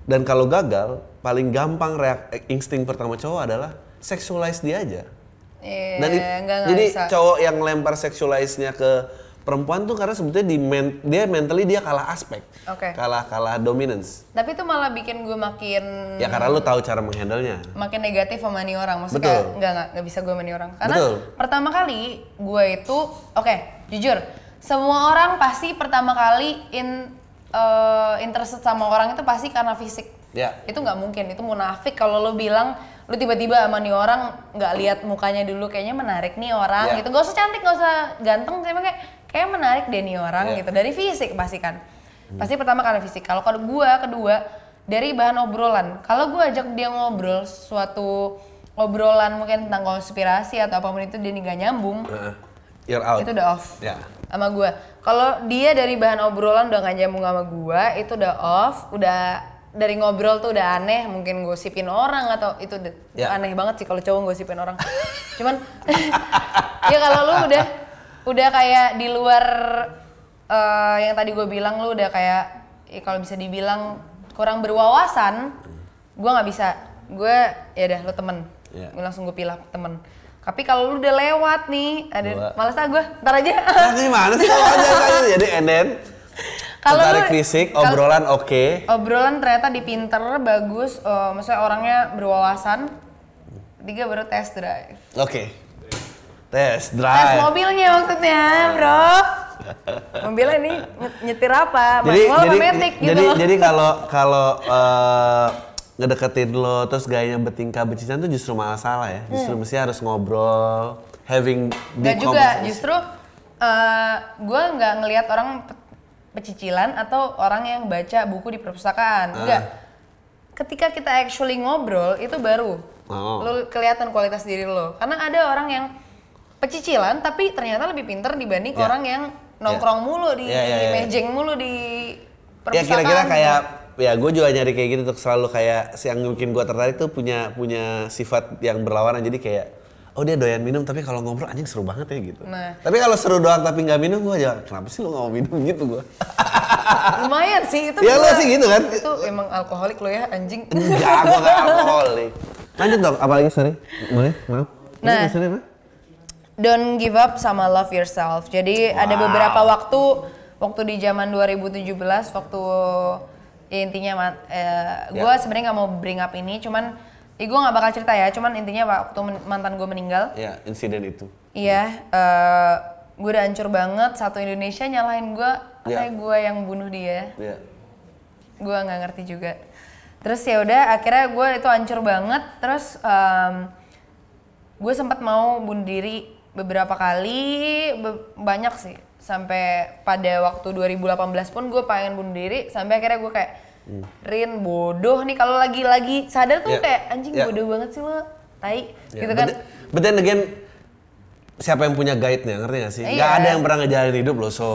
Dan kalau gagal, paling gampang reak eh, insting pertama cowok adalah sexualize dia aja. Iya, Dan enggak, enggak jadi bisa. cowok yang lempar sexualize-nya ke perempuan tuh karena sebetulnya di men- dia mentally dia kalah aspek. Oke. Kalah kalah dominance. Tapi itu malah bikin gue makin Ya karena lu tahu cara menghandle-nya. makin negatif sama nih orang. Maksudnya Betul. kayak enggak, enggak bisa gue sama nih orang. Karena Betul. pertama kali gue itu, oke, jujur, semua orang pasti pertama kali in eh, interested sama orang itu pasti karena fisik. Ya. Itu nggak mungkin, itu munafik kalau lo bilang lu tiba-tiba sama nih orang nggak lihat mukanya dulu kayaknya menarik nih orang Ya. gitu. Gak usah cantik, gak usah ganteng, cuma kayak kayak menarik deh nih orang Ya. gitu. Dari fisik pasti kan. Pasti pertama karena fisik. Kalau kalau gue kedua dari bahan obrolan. Kalau gue ajak dia ngobrol suatu obrolan mungkin tentang konspirasi atau apa pun itu dia nggak nyambung, Heeh. You're out. itu udah off Ya. sama gue. Kalau dia dari bahan obrolan udah gak nyambung sama gue, itu udah off, udah dari ngobrol tuh udah aneh, mungkin gosipin orang atau itu udah Ya. aneh banget sih kalau cowok gosipin orang. Cuman ya kalau lu udah udah kayak di luar eh, yang tadi gue bilang lu udah kayak ya kalau bisa dibilang kurang berwawasan, gue nggak bisa. Gue ya udah lu temen, Ya. Gua langsung gue pilih temen. Tapi kalau lu udah lewat nih, ada males ah gue, ntar aja. Nah, gimana sih kalau aja aja jadi and then Kalau tertarik lu- fisik, obrolan oke. Obrolan ternyata dipinter, bagus, eh, maksudnya orangnya berwawasan. Ketiga baru test drive. Oke. Tes Tes drive. mobilnya maksudnya, bro. Mobilnya ini nye- nyetir apa? Jadi Manual jadi apa matic gitu. jadi jadi kalau kalau eh, ngedeketin lo terus gayanya bertingkah bercinta tuh justru malah salah ya. Justru mesti harus ngobrol, having Hmm. Deep juga, justru eh gue nggak ngelihat orang pe- pecicilan atau orang yang baca buku di perpustakaan. Ah. Enggak. Ketika kita actually ngobrol itu baru Oh. lo kelihatan kualitas diri lo. Karena ada orang yang pecicilan tapi ternyata lebih pinter dibanding Ya. orang yang nongkrong mulu di, Ya, ya, di ya. mejeng mulu di Ya perpustakaan. kira-kira gitu. kayak ya gue juga nyari kayak gitu untuk selalu kayak yang bikin gue tertarik tuh punya punya sifat yang berlawanan jadi kayak oh dia doyan minum tapi kalau ngobrol anjing seru banget ya gitu. Nah. Tapi kalau seru doang tapi nggak minum gue aja kenapa sih lu nggak mau minum gitu gue. lumayan sih itu. Ya, lo sih gitu kan? Itu emang alkoholik lo ya anjing. Enggak, gue nggak alkoholik. Lanjut dong, apalagi sorry. Boleh, maaf. Nah. apa? Don't give up sama love yourself. Jadi ada Wow. beberapa waktu waktu di zaman 2017 waktu ya intinya eh, gue Ya. sebenarnya nggak mau bring up ini, cuman ya gue nggak bakal cerita ya. Cuman intinya waktu mantan gue meninggal, Ya, insiden itu. iya, eh gue udah hancur banget. Satu Indonesia nyalahin gue, Ya. katanya gue yang bunuh dia. Ya. gue nggak ngerti juga terus ya udah akhirnya gue itu hancur banget terus gue sempat mau bunuh diri beberapa kali be- banyak sih sampai pada waktu 2018 pun gue pengen bunuh diri sampai akhirnya gue kayak Rin bodoh nih kalau lagi-lagi sadar tuh Ya. kayak anjing Ya. bodoh banget sih lo tai. Ya, gitu kan. But then again, siapa yang punya guide-nya, ngerti gak sih? Gak ada yang pernah ngejalanin hidup loh, so...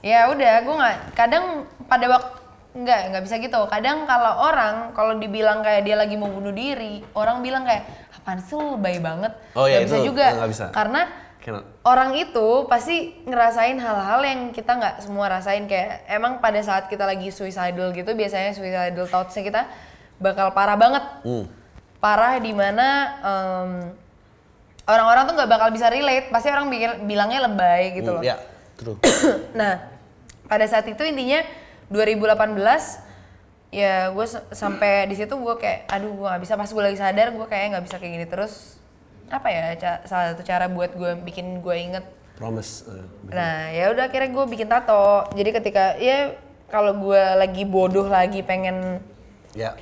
ya udah gue nggak kadang pada waktu nggak nggak bisa gitu. Kadang kalau orang kalau dibilang kayak dia lagi mau bunuh diri orang bilang kayak apaan sih lo lebay banget. Oh iya, bisa itu juga. nggak bisa. karena Cannot. orang itu pasti ngerasain hal-hal yang kita nggak semua rasain kayak emang pada saat kita lagi suicidal gitu biasanya suicidal thoughts-nya kita bakal parah banget Hmm. parah di mana em, orang-orang tuh nggak bakal bisa relate pasti orang bilangnya lebay gitu loh Ya, true. nah, pada saat itu intinya 2018 ya gue sampai di situ gue kayak aduh gue nggak bisa pas gue lagi sadar gue kayak nggak bisa kayak gini terus apa ya salah satu cara buat gue bikin gue inget Promise. eh, nah ya udah akhirnya gue bikin tato jadi ketika ya kalau gue lagi bodoh lagi pengen ya.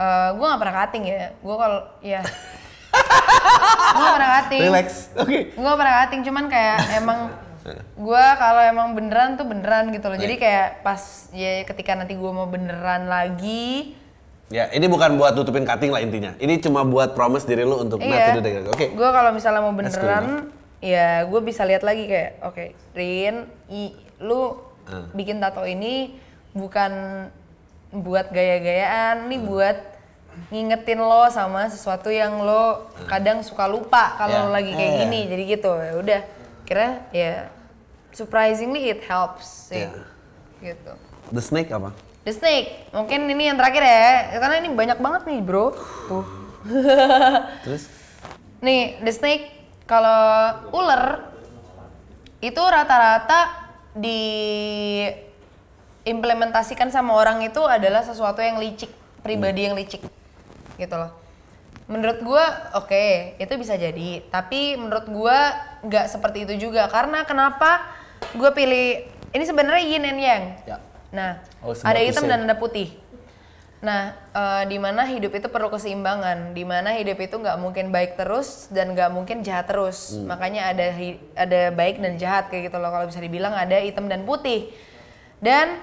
eh gue nggak pernah cutting ya gue kalau ya gue nggak pernah cutting Relax. Oke. gue gak pernah cutting cuman kayak emang gue kalau emang beneran tuh beneran gitu loh jadi kayak pas ya ketika nanti gue mau beneran lagi Ya, ini bukan buat tutupin cutting lah intinya. Ini cuma buat promise diri lu untuk iya do that. Oke. gue kalau misalnya mau beneran ya gue bisa lihat lagi kayak oke Rin i, lu Ah. bikin tato ini bukan buat gaya-gayaan nih buat ngingetin lo sama sesuatu yang lo kadang suka lupa Ya. kalau lo lagi kayak Ah. gini jadi gitu ya udah kira ya surprisingly it helps sih Ya. gitu The snake apa? The snake mungkin ini yang terakhir ya karena ini banyak banget nih bro tuh Terus? Nih, the snake kalau ular itu rata-rata diimplementasikan sama orang itu adalah sesuatu yang licik, pribadi yang licik. Gitu loh. Menurut gua oke, itu bisa jadi, tapi menurut gua nggak seperti itu juga karena kenapa gua pilih ini sebenarnya yin and yang. Ya. Nah, Oh, ada hitam dan ada putih. Nah, eh, di mana hidup itu perlu keseimbangan, di mana hidup itu nggak mungkin baik terus dan nggak mungkin jahat terus. Hmm. Makanya ada ada baik dan jahat kayak gitu loh. Kalau bisa dibilang ada hitam dan putih. Dan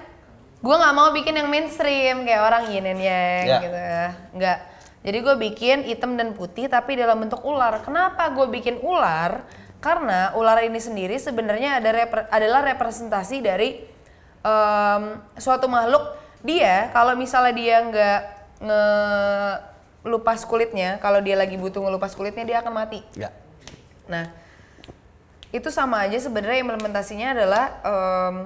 gue nggak mau bikin yang mainstream kayak orang yin and yang Ya. gitu ya. Nggak. Jadi gue bikin hitam dan putih tapi dalam bentuk ular. Kenapa gue bikin ular? Karena ular ini sendiri sebenarnya ada repre- adalah representasi dari em, suatu makhluk dia kalau misalnya dia nggak ngelupas kulitnya kalau dia lagi butuh ngelupas kulitnya dia akan mati Ya. nah itu sama aja sebenarnya implementasinya adalah em,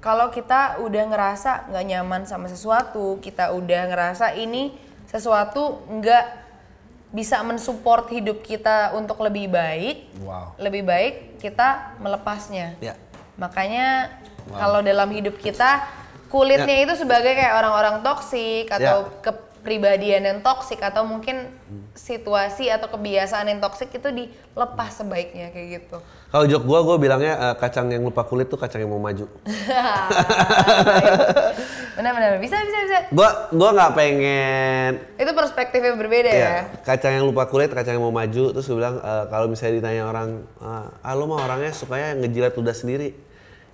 kalau kita udah ngerasa nggak nyaman sama sesuatu kita udah ngerasa ini sesuatu nggak bisa mensupport hidup kita untuk lebih baik Wow. lebih baik kita melepasnya Ya. Makanya kalau dalam hidup kita kulitnya itu sebagai kayak orang-orang toksik atau Ya. kepribadian yang toksik atau mungkin situasi atau kebiasaan yang toksik itu dilepas sebaiknya kayak gitu. Kalau jok gua, gua bilangnya eh, kacang yang lupa kulit tuh kacang yang mau maju. Benar-benar bisa bisa bisa. Gua gua nggak pengen Itu perspektif yang berbeda ya. Iya, kacang yang lupa kulit, kacang yang mau maju. Terus gue bilang, eh, kalau misalnya ditanya orang, ah ah, lu mah orangnya sukanya ngejilat ludah sendiri.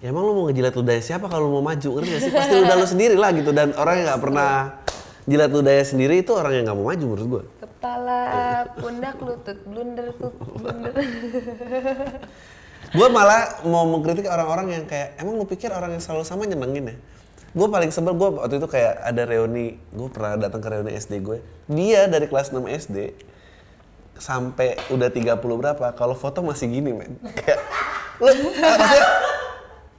Ya emang lu mau ngejilat ludahnya siapa kalau lu mau maju? Ngerti gak sih? Pasti ludah lu sendiri lah gitu. Dan orang yang nggak pernah jilat ludahnya sendiri itu orang yang nggak mau maju menurut gue. Kepala, pundak, lutut, blunder, tut, blunder. Gue malah mau mengkritik orang-orang yang kayak, emang lu pikir orang yang selalu sama nyenengin ya? Gue paling sebel, gue waktu itu kayak ada reuni, gue pernah datang ke reuni SD gue. Dia dari kelas 6 SD, sampai udah 30 berapa, kalau foto masih gini men. Kayak, lu, maksudnya,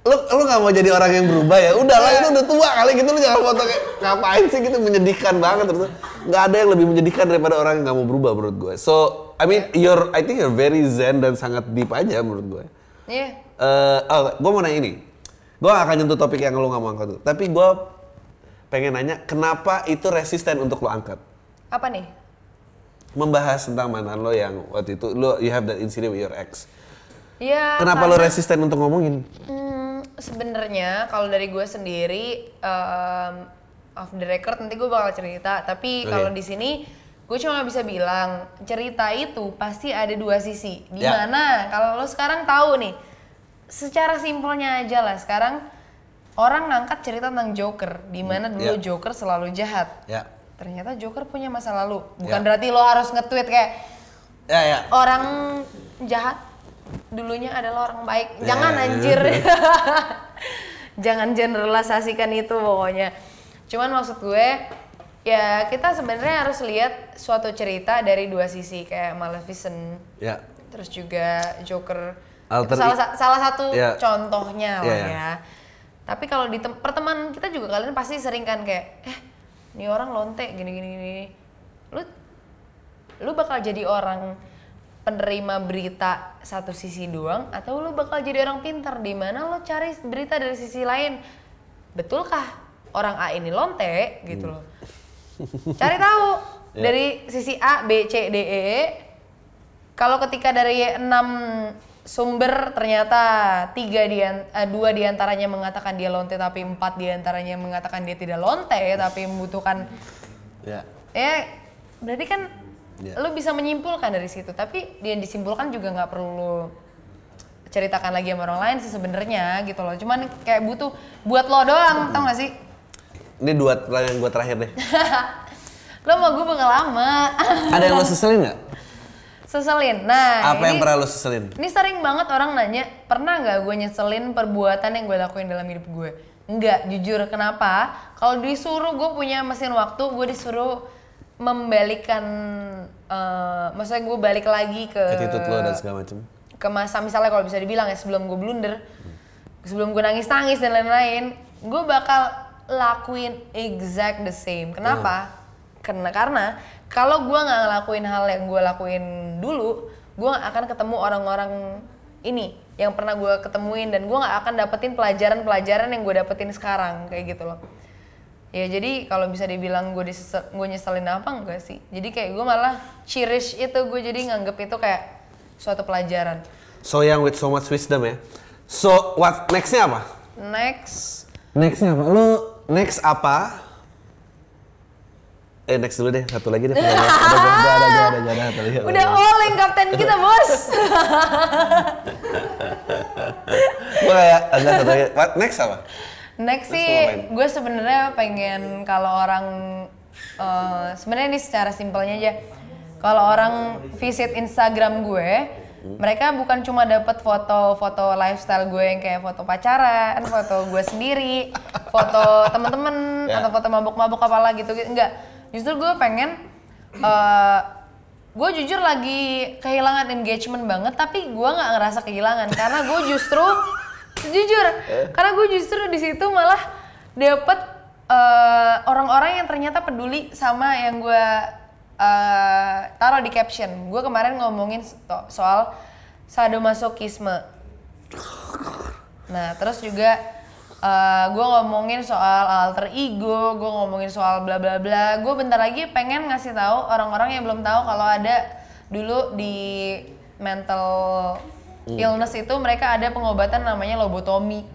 lu, lu gak mau jadi orang yang berubah ya? Udah lah, itu udah tua kali gitu, lu jangan foto kayak, ngapain sih gitu, menyedihkan banget. Terus, gak ada yang lebih menyedihkan daripada orang yang gak mau berubah menurut gue. So, I mean, you're, I think you're very zen dan sangat deep aja menurut gue. Iya. Eh, oh, gue mau nanya ini. Gue gak akan nyentuh topik yang lo gak mau angkat. Tapi gue pengen nanya, kenapa itu resisten untuk lo angkat? Apa nih? Membahas tentang mantan lo yang waktu itu, lo you have that incident with your ex. Ya. Kenapa lo resisten untuk ngomongin? Hmm, sebenarnya kalau dari gue sendiri em, off the record nanti gue bakal cerita tapi Oke. kalau di sini gue cuma bisa bilang cerita itu pasti ada dua sisi Ya. di mana kalau lo sekarang tahu nih secara simpelnya aja lah sekarang orang ngangkat cerita tentang Joker di mana dulu Ya. Joker selalu jahat Ya. ternyata Joker punya masa lalu bukan Ya. berarti lo harus nge-tweet kayak Ya ya. orang jahat dulunya adalah orang baik. Ya. Jangan anjir. Jangan generalisasikan itu pokoknya. Cuman maksud gue ya kita sebenarnya harus lihat suatu cerita dari dua sisi kayak Maleficent Ya. terus juga Joker. Alter Itu salah, salah satu Ya. contohnya lah Ya, ya. ya. Tapi kalau di tem- pertemanan kita juga kalian pasti sering kan kayak eh ini orang lonte gini gini gini. Lu lu bakal jadi orang penerima berita satu sisi doang atau lu bakal jadi orang pintar? Di mana lo cari berita dari sisi lain? Betulkah orang A ini lonte? Gitu loh. Cari tahu Ya. dari sisi A B C D E kalau ketika dari enam sumber ternyata tiga di dua di antaranya mengatakan dia lonte tapi empat di antaranya mengatakan dia tidak lonte tapi membutuhkan Ya. ya berarti kan Ya. lu bisa menyimpulkan dari situ tapi yang disimpulkan juga nggak perlu lu ceritakan lagi sama orang lain sih sebenarnya gitu loh cuman kayak butuh buat lo doang tau gak sih Ini dua pertanyaan gue terakhir deh. lo mau gue bakal lama Ada yang lo seselin nggak? seselin nah Apa yang ini, pernah lo seselin? ini sering banget orang nanya pernah nggak gue nyeselin perbuatan yang gue lakuin dalam hidup gue Enggak, jujur kenapa? Kalau disuruh gue punya mesin waktu, gue disuruh membalikan, eh maksudnya gue balik lagi ke Attitude lo dan segala macam. ke masa misalnya kalau bisa dibilang ya sebelum gue blunder, sebelum gue nangis nangis dan lain-lain, gue bakal lakuin exact the same. Kenapa? Karena karena kalau gue nggak ngelakuin hal yang gue lakuin dulu, gue akan ketemu orang-orang ini yang pernah gue ketemuin dan gue nggak akan dapetin pelajaran-pelajaran yang gue dapetin sekarang kayak gitu loh. Ya jadi kalau bisa dibilang gue disesel, gue nyeselin apa enggak sih? Jadi kayak gue malah cherish itu gue jadi nganggep itu kayak suatu pelajaran. So young with so much wisdom ya. So what nextnya apa? Next, Nextnya apa? Lo next apa? Eh next dulu deh, satu lagi deh. Ada ada ada ada ada ada ada udah oleng kapten kita bos. Gue kayak ada satu lagi. What next apa? Next sih gue sebenarnya pengen kalau orang eh, sebenarnya ini secara simpelnya aja. Kalau orang visit Instagram gue, Hmm. mereka bukan cuma dapat foto-foto lifestyle gue yang kayak foto pacaran, foto gue sendiri, foto temen-temen Ya. atau foto mabuk-mabuk apalah gitu, gitu. Enggak. Justru gue pengen eh, gue jujur lagi kehilangan engagement banget tapi gue nggak ngerasa kehilangan karena gue justru jujur karena gue justru di situ malah dapet eh, orang-orang yang ternyata peduli sama yang gue eh, taruh di caption. Gue kemarin ngomongin so- soal sadomasokisme. Nah, terus juga uh, gue ngomongin soal alter ego, gue ngomongin soal bla bla bla. Gue bentar lagi pengen ngasih tahu orang-orang yang belum tahu kalau ada dulu di mental illness itu mereka ada pengobatan namanya lobotomi.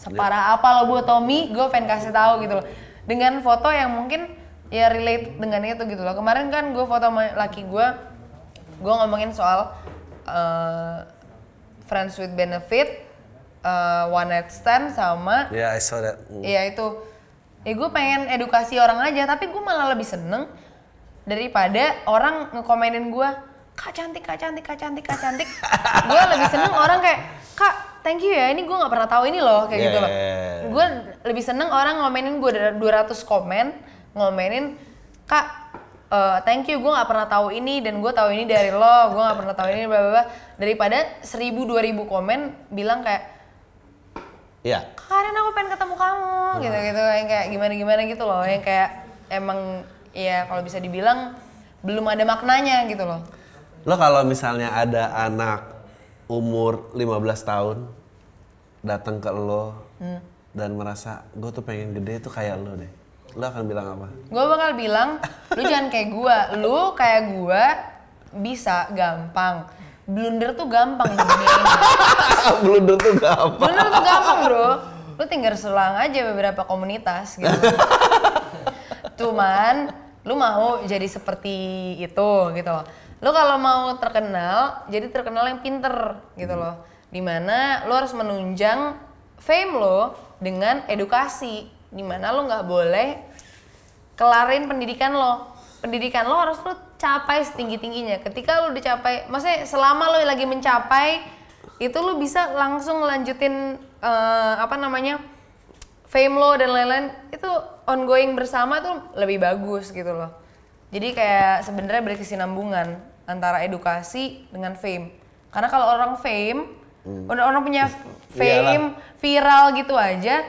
Separah apa lobotomi, gue pengen kasih tahu gitu loh. Dengan foto yang mungkin ya relate dengan itu gitu loh. Kemarin kan gue foto sama laki gue, gue ngomongin soal uh, friends with benefit, uh, one night stand sama Ya, I saw that. Mm. ya itu. Ya gue pengen edukasi orang aja, tapi gue malah lebih seneng daripada orang ngekomenin gue, kak cantik, kak cantik, kak cantik, kak cantik. gue lebih seneng orang kayak, kak thank you ya, ini gue nggak pernah tahu ini loh kayak gitu loh. Yeah. Gue lebih seneng orang ngomenin gue 200 komen, ngomenin kak eh, thank you gue nggak pernah tahu ini dan gue tahu ini dari lo, gue nggak pernah tahu ini bla bla daripada 1000 2000 komen bilang kayak Ya. Karen aku pengen ketemu kamu gitu gitu yang kayak gimana gimana gitu loh yang kayak emang ya kalau bisa dibilang belum ada maknanya gitu loh Lo kalau misalnya ada anak umur 15 tahun datang ke lo Hmm. dan merasa gue tuh pengen gede tuh kayak lo deh. Lo akan bilang apa? gue bakal bilang lu jangan kayak gua lu kayak gua bisa gampang blunder tuh gampang di dunia ini Blunder tuh gampang. blunder tuh gampang bro lu tinggal selang aja beberapa komunitas gitu cuman lu mau jadi seperti itu gitu lu kalau mau terkenal jadi terkenal yang pinter gitu loh. Di mana lu harus menunjang fame lo dengan edukasi. Di mana lu nggak boleh kelarin pendidikan lo. Pendidikan lo harus lu capai setinggi tingginya ketika lu dicapai maksudnya selama lo lagi mencapai itu lu bisa langsung lanjutin eh, apa namanya fame lo dan lain-lain itu ongoing bersama tuh lebih bagus gitu loh. Jadi kayak sebenarnya berkesinambungan antara edukasi dengan fame. Karena kalau orang fame udah orang punya fame viral gitu aja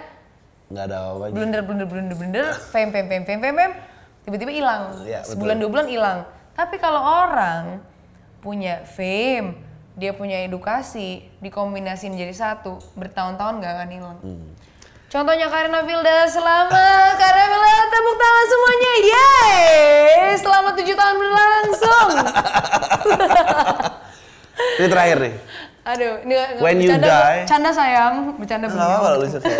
nggak ada apa-apa blunder blunder blunder blunder fame fame fame fame fame, fame tiba-tiba hilang. Betul. sebulan dua bulan hilang. Tapi kalau orang punya fame dia punya edukasi dikombinasiin jadi satu bertahun-tahun nggak akan hilang. Hmm. Contohnya Karina Vilda selamat. Karina Vilda tepuk tangan semuanya. Yeay! Selama tujuh tahun berlangsung. Ini terakhir nih. Aduh ini When you bercanda, die- bercanda sayang bercanda nggak beliau apa-apa lu suka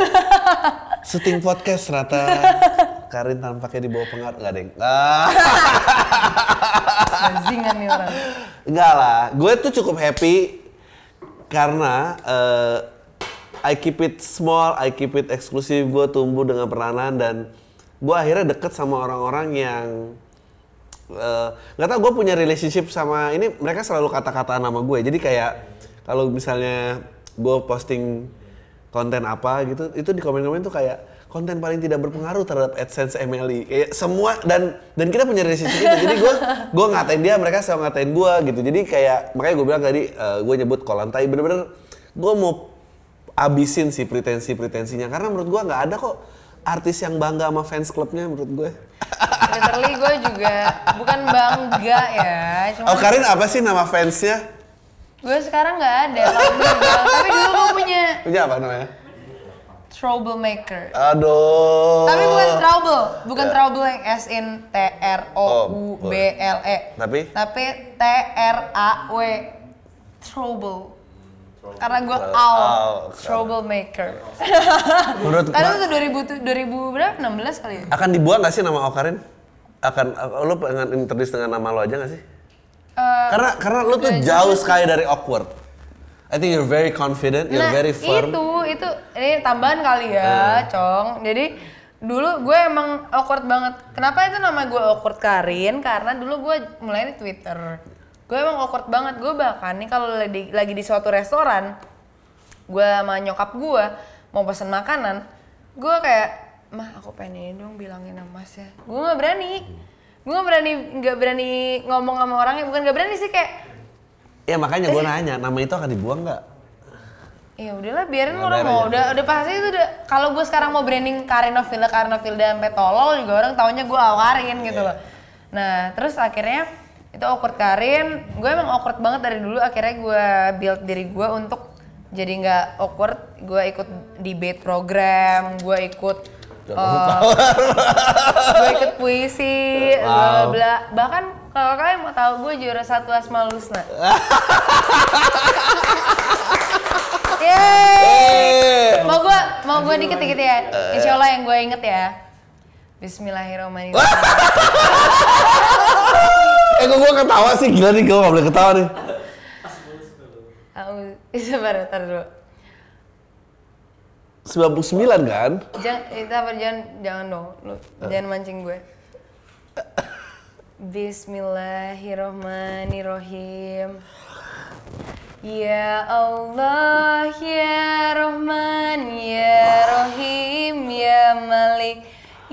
syuting podcast ternyata. Karin tampaknya di bawah pengaruh. Nggak deng. Ah. Nih orang. Enggak lah, gue tuh cukup happy karena eh, I keep it small, I keep it eksklusif, gue tumbuh dengan peranan dan gue akhirnya deket sama orang-orang yang eh, nggak tau gue punya relationship sama ini mereka selalu kata-kata nama gue jadi kayak kalau misalnya gue posting konten apa gitu itu di komen-komen tuh kayak konten paling tidak berpengaruh terhadap AdSense MLI kayak semua dan dan kita punya relationship itu. Jadi gue gue ngatain dia mereka selalu ngatain gue gitu. Jadi kayak makanya gue bilang tadi gue nyebut kolantai bener-bener gue mau abisin sih pretensi pretensinya karena menurut gue nggak ada kok artis yang bangga sama fans klubnya menurut gue. Literally gue juga bukan bangga ya cuma oh Karin apa sih nama fansnya? Gue sekarang nggak ada tapi dulu gue punya punya apa namanya? Troublemaker. Aduh. Tapi bukan trouble bukan trouble yang S in T R O U B L E. Tapi? tapi T R A W. Trouble karena gue owl Owl. troublemaker. Menurut karena itu 2000 2000 berapa? 16 kali ya? Akan dibuang gak sih nama Okarin? Akan lo pengen introduce dengan nama lo aja gak sih? Eh, karena karena lo tuh jauh sekali dari awkward. I think you're very confident you're nah, very firm. itu itu ini tambahan kali ya, Cong. Jadi dulu gue emang awkward banget. Kenapa itu nama gue awkward Karin? Karena dulu gue mulai di Twitter. Gue emang awkward banget. Gue bahkan nih kalau lagi, lagi di suatu restoran, gue sama nyokap gue mau pesen makanan, gue kayak, mah aku pengen ini dong bilangin sama mas ya. Gue nggak berani. Gue nggak berani nggak berani ngomong sama orangnya. Bukan nggak berani sih kayak ya makanya gue nanya nama itu akan dibuang nggak Ya udahlah biarin Ya, orang mau udah udah pasti itu udah kalau gue sekarang mau branding Karina Vilda Karina Vilda sampai tolol juga orang taunya gue Karin gitu Iya. loh. Nah terus akhirnya itu awkward Karin, gue emang awkward banget dari dulu akhirnya gue build diri gue untuk jadi nggak awkward, gue ikut debate program, gue ikut eh, gue ikut puisi, bla Wow. bla. Bahkan kalau kalian mau tahu gue juara satu Asma Lusna. Yeay. Mau gua mau gua dikit-dikit ya. Insya Allah yang gue inget ya. Bismillahirrahmanirrahim. eh kok gue ketawa sih gila nih gue gak boleh ketawa nih Aku sabar ntar dulu. 99 kan Jangan, eh, sabar jangan jangan dong. Lu, jangan mancing gue. Bismillahirrahmanirrahim. Ya Allah, ya Rahman, ya Rahim, ya Malik,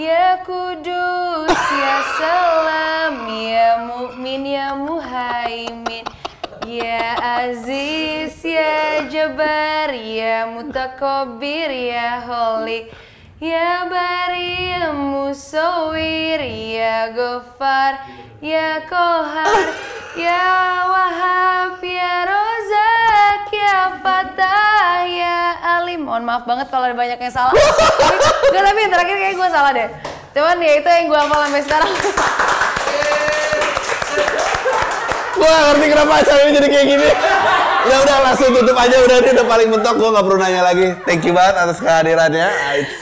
ya Kudus, ya Salam, ya Mukmin, ya Muhaimin, ya Aziz, ya Jabar, ya Mutakabir, ya Holik, Ya Bari, ya Musawir, ya Gofar, ya Kohar, ya Wahab, ya Rozak, ya Fatah, ya Alim. Mohon maaf banget kalau ada banyak yang salah. tapi, gak, tapi yang terakhir kayak gue salah deh. Cuman ya itu yang gue hafal sampai sekarang. Gak ngerti kenapa acara ini jadi kayak gini. Udah udah langsung tutup aja udah ini udah paling mentok gua nggak perlu nanya lagi. Thank you banget atas kehadirannya.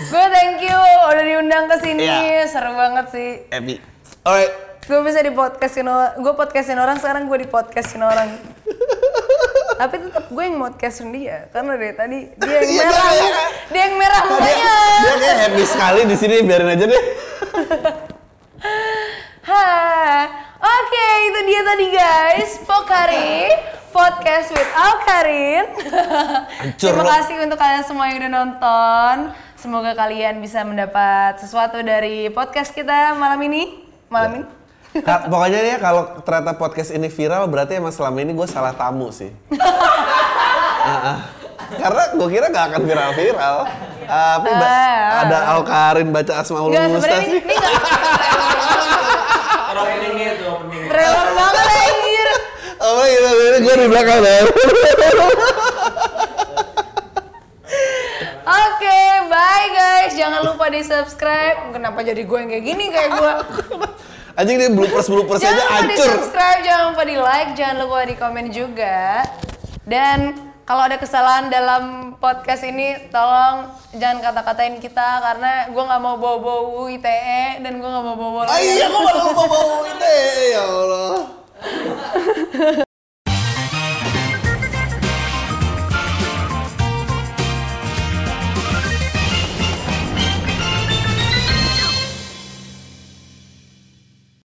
Gue thank you udah diundang ke sini. Iya. Seru banget sih. happy. Alright. Gue bisa di podcastin orang, gue podcastin orang sekarang gue di podcastin orang. Tapi tetap gue yang podcastin dia karena dari tadi dia yang Iya, merah, iya, iya. dia yang merah Dia, mukanya. dia kayak happy sekali di sini biarin aja deh. Hai, oke itu dia tadi guys, Pokari podcast with Alkarin. Hancur Terima kasih untuk kalian semua yang udah nonton. Semoga kalian bisa mendapat sesuatu dari podcast kita malam ini. Malam ini. Ka- pokoknya ya kalau ternyata podcast ini viral berarti emang selama ini gue salah tamu sih. Ah, ah. Karena gue kira gak akan viral-viral. Ah, Tapi Ah. ada Alkarin baca Asmaul Enggak, Husna sebenarnya ini, sih. ini gak ini opening. trailer banget anjir. Oh gitu, ini gue di belakang deh. Oke, bye guys. Jangan lupa di subscribe. Kenapa jadi gue yang kayak gini kayak gue? Anjing nih bloopers bloopers aja Jangan lupa di hancur. subscribe, jangan lupa di like, jangan lupa di komen juga. Dan kalau ada kesalahan dalam podcast ini, tolong jangan kata-katain kita karena gue nggak mau bawa-bawa ITE dan gue nggak mau bawa Ah iya, kok malah mau bawa itu ya Allah.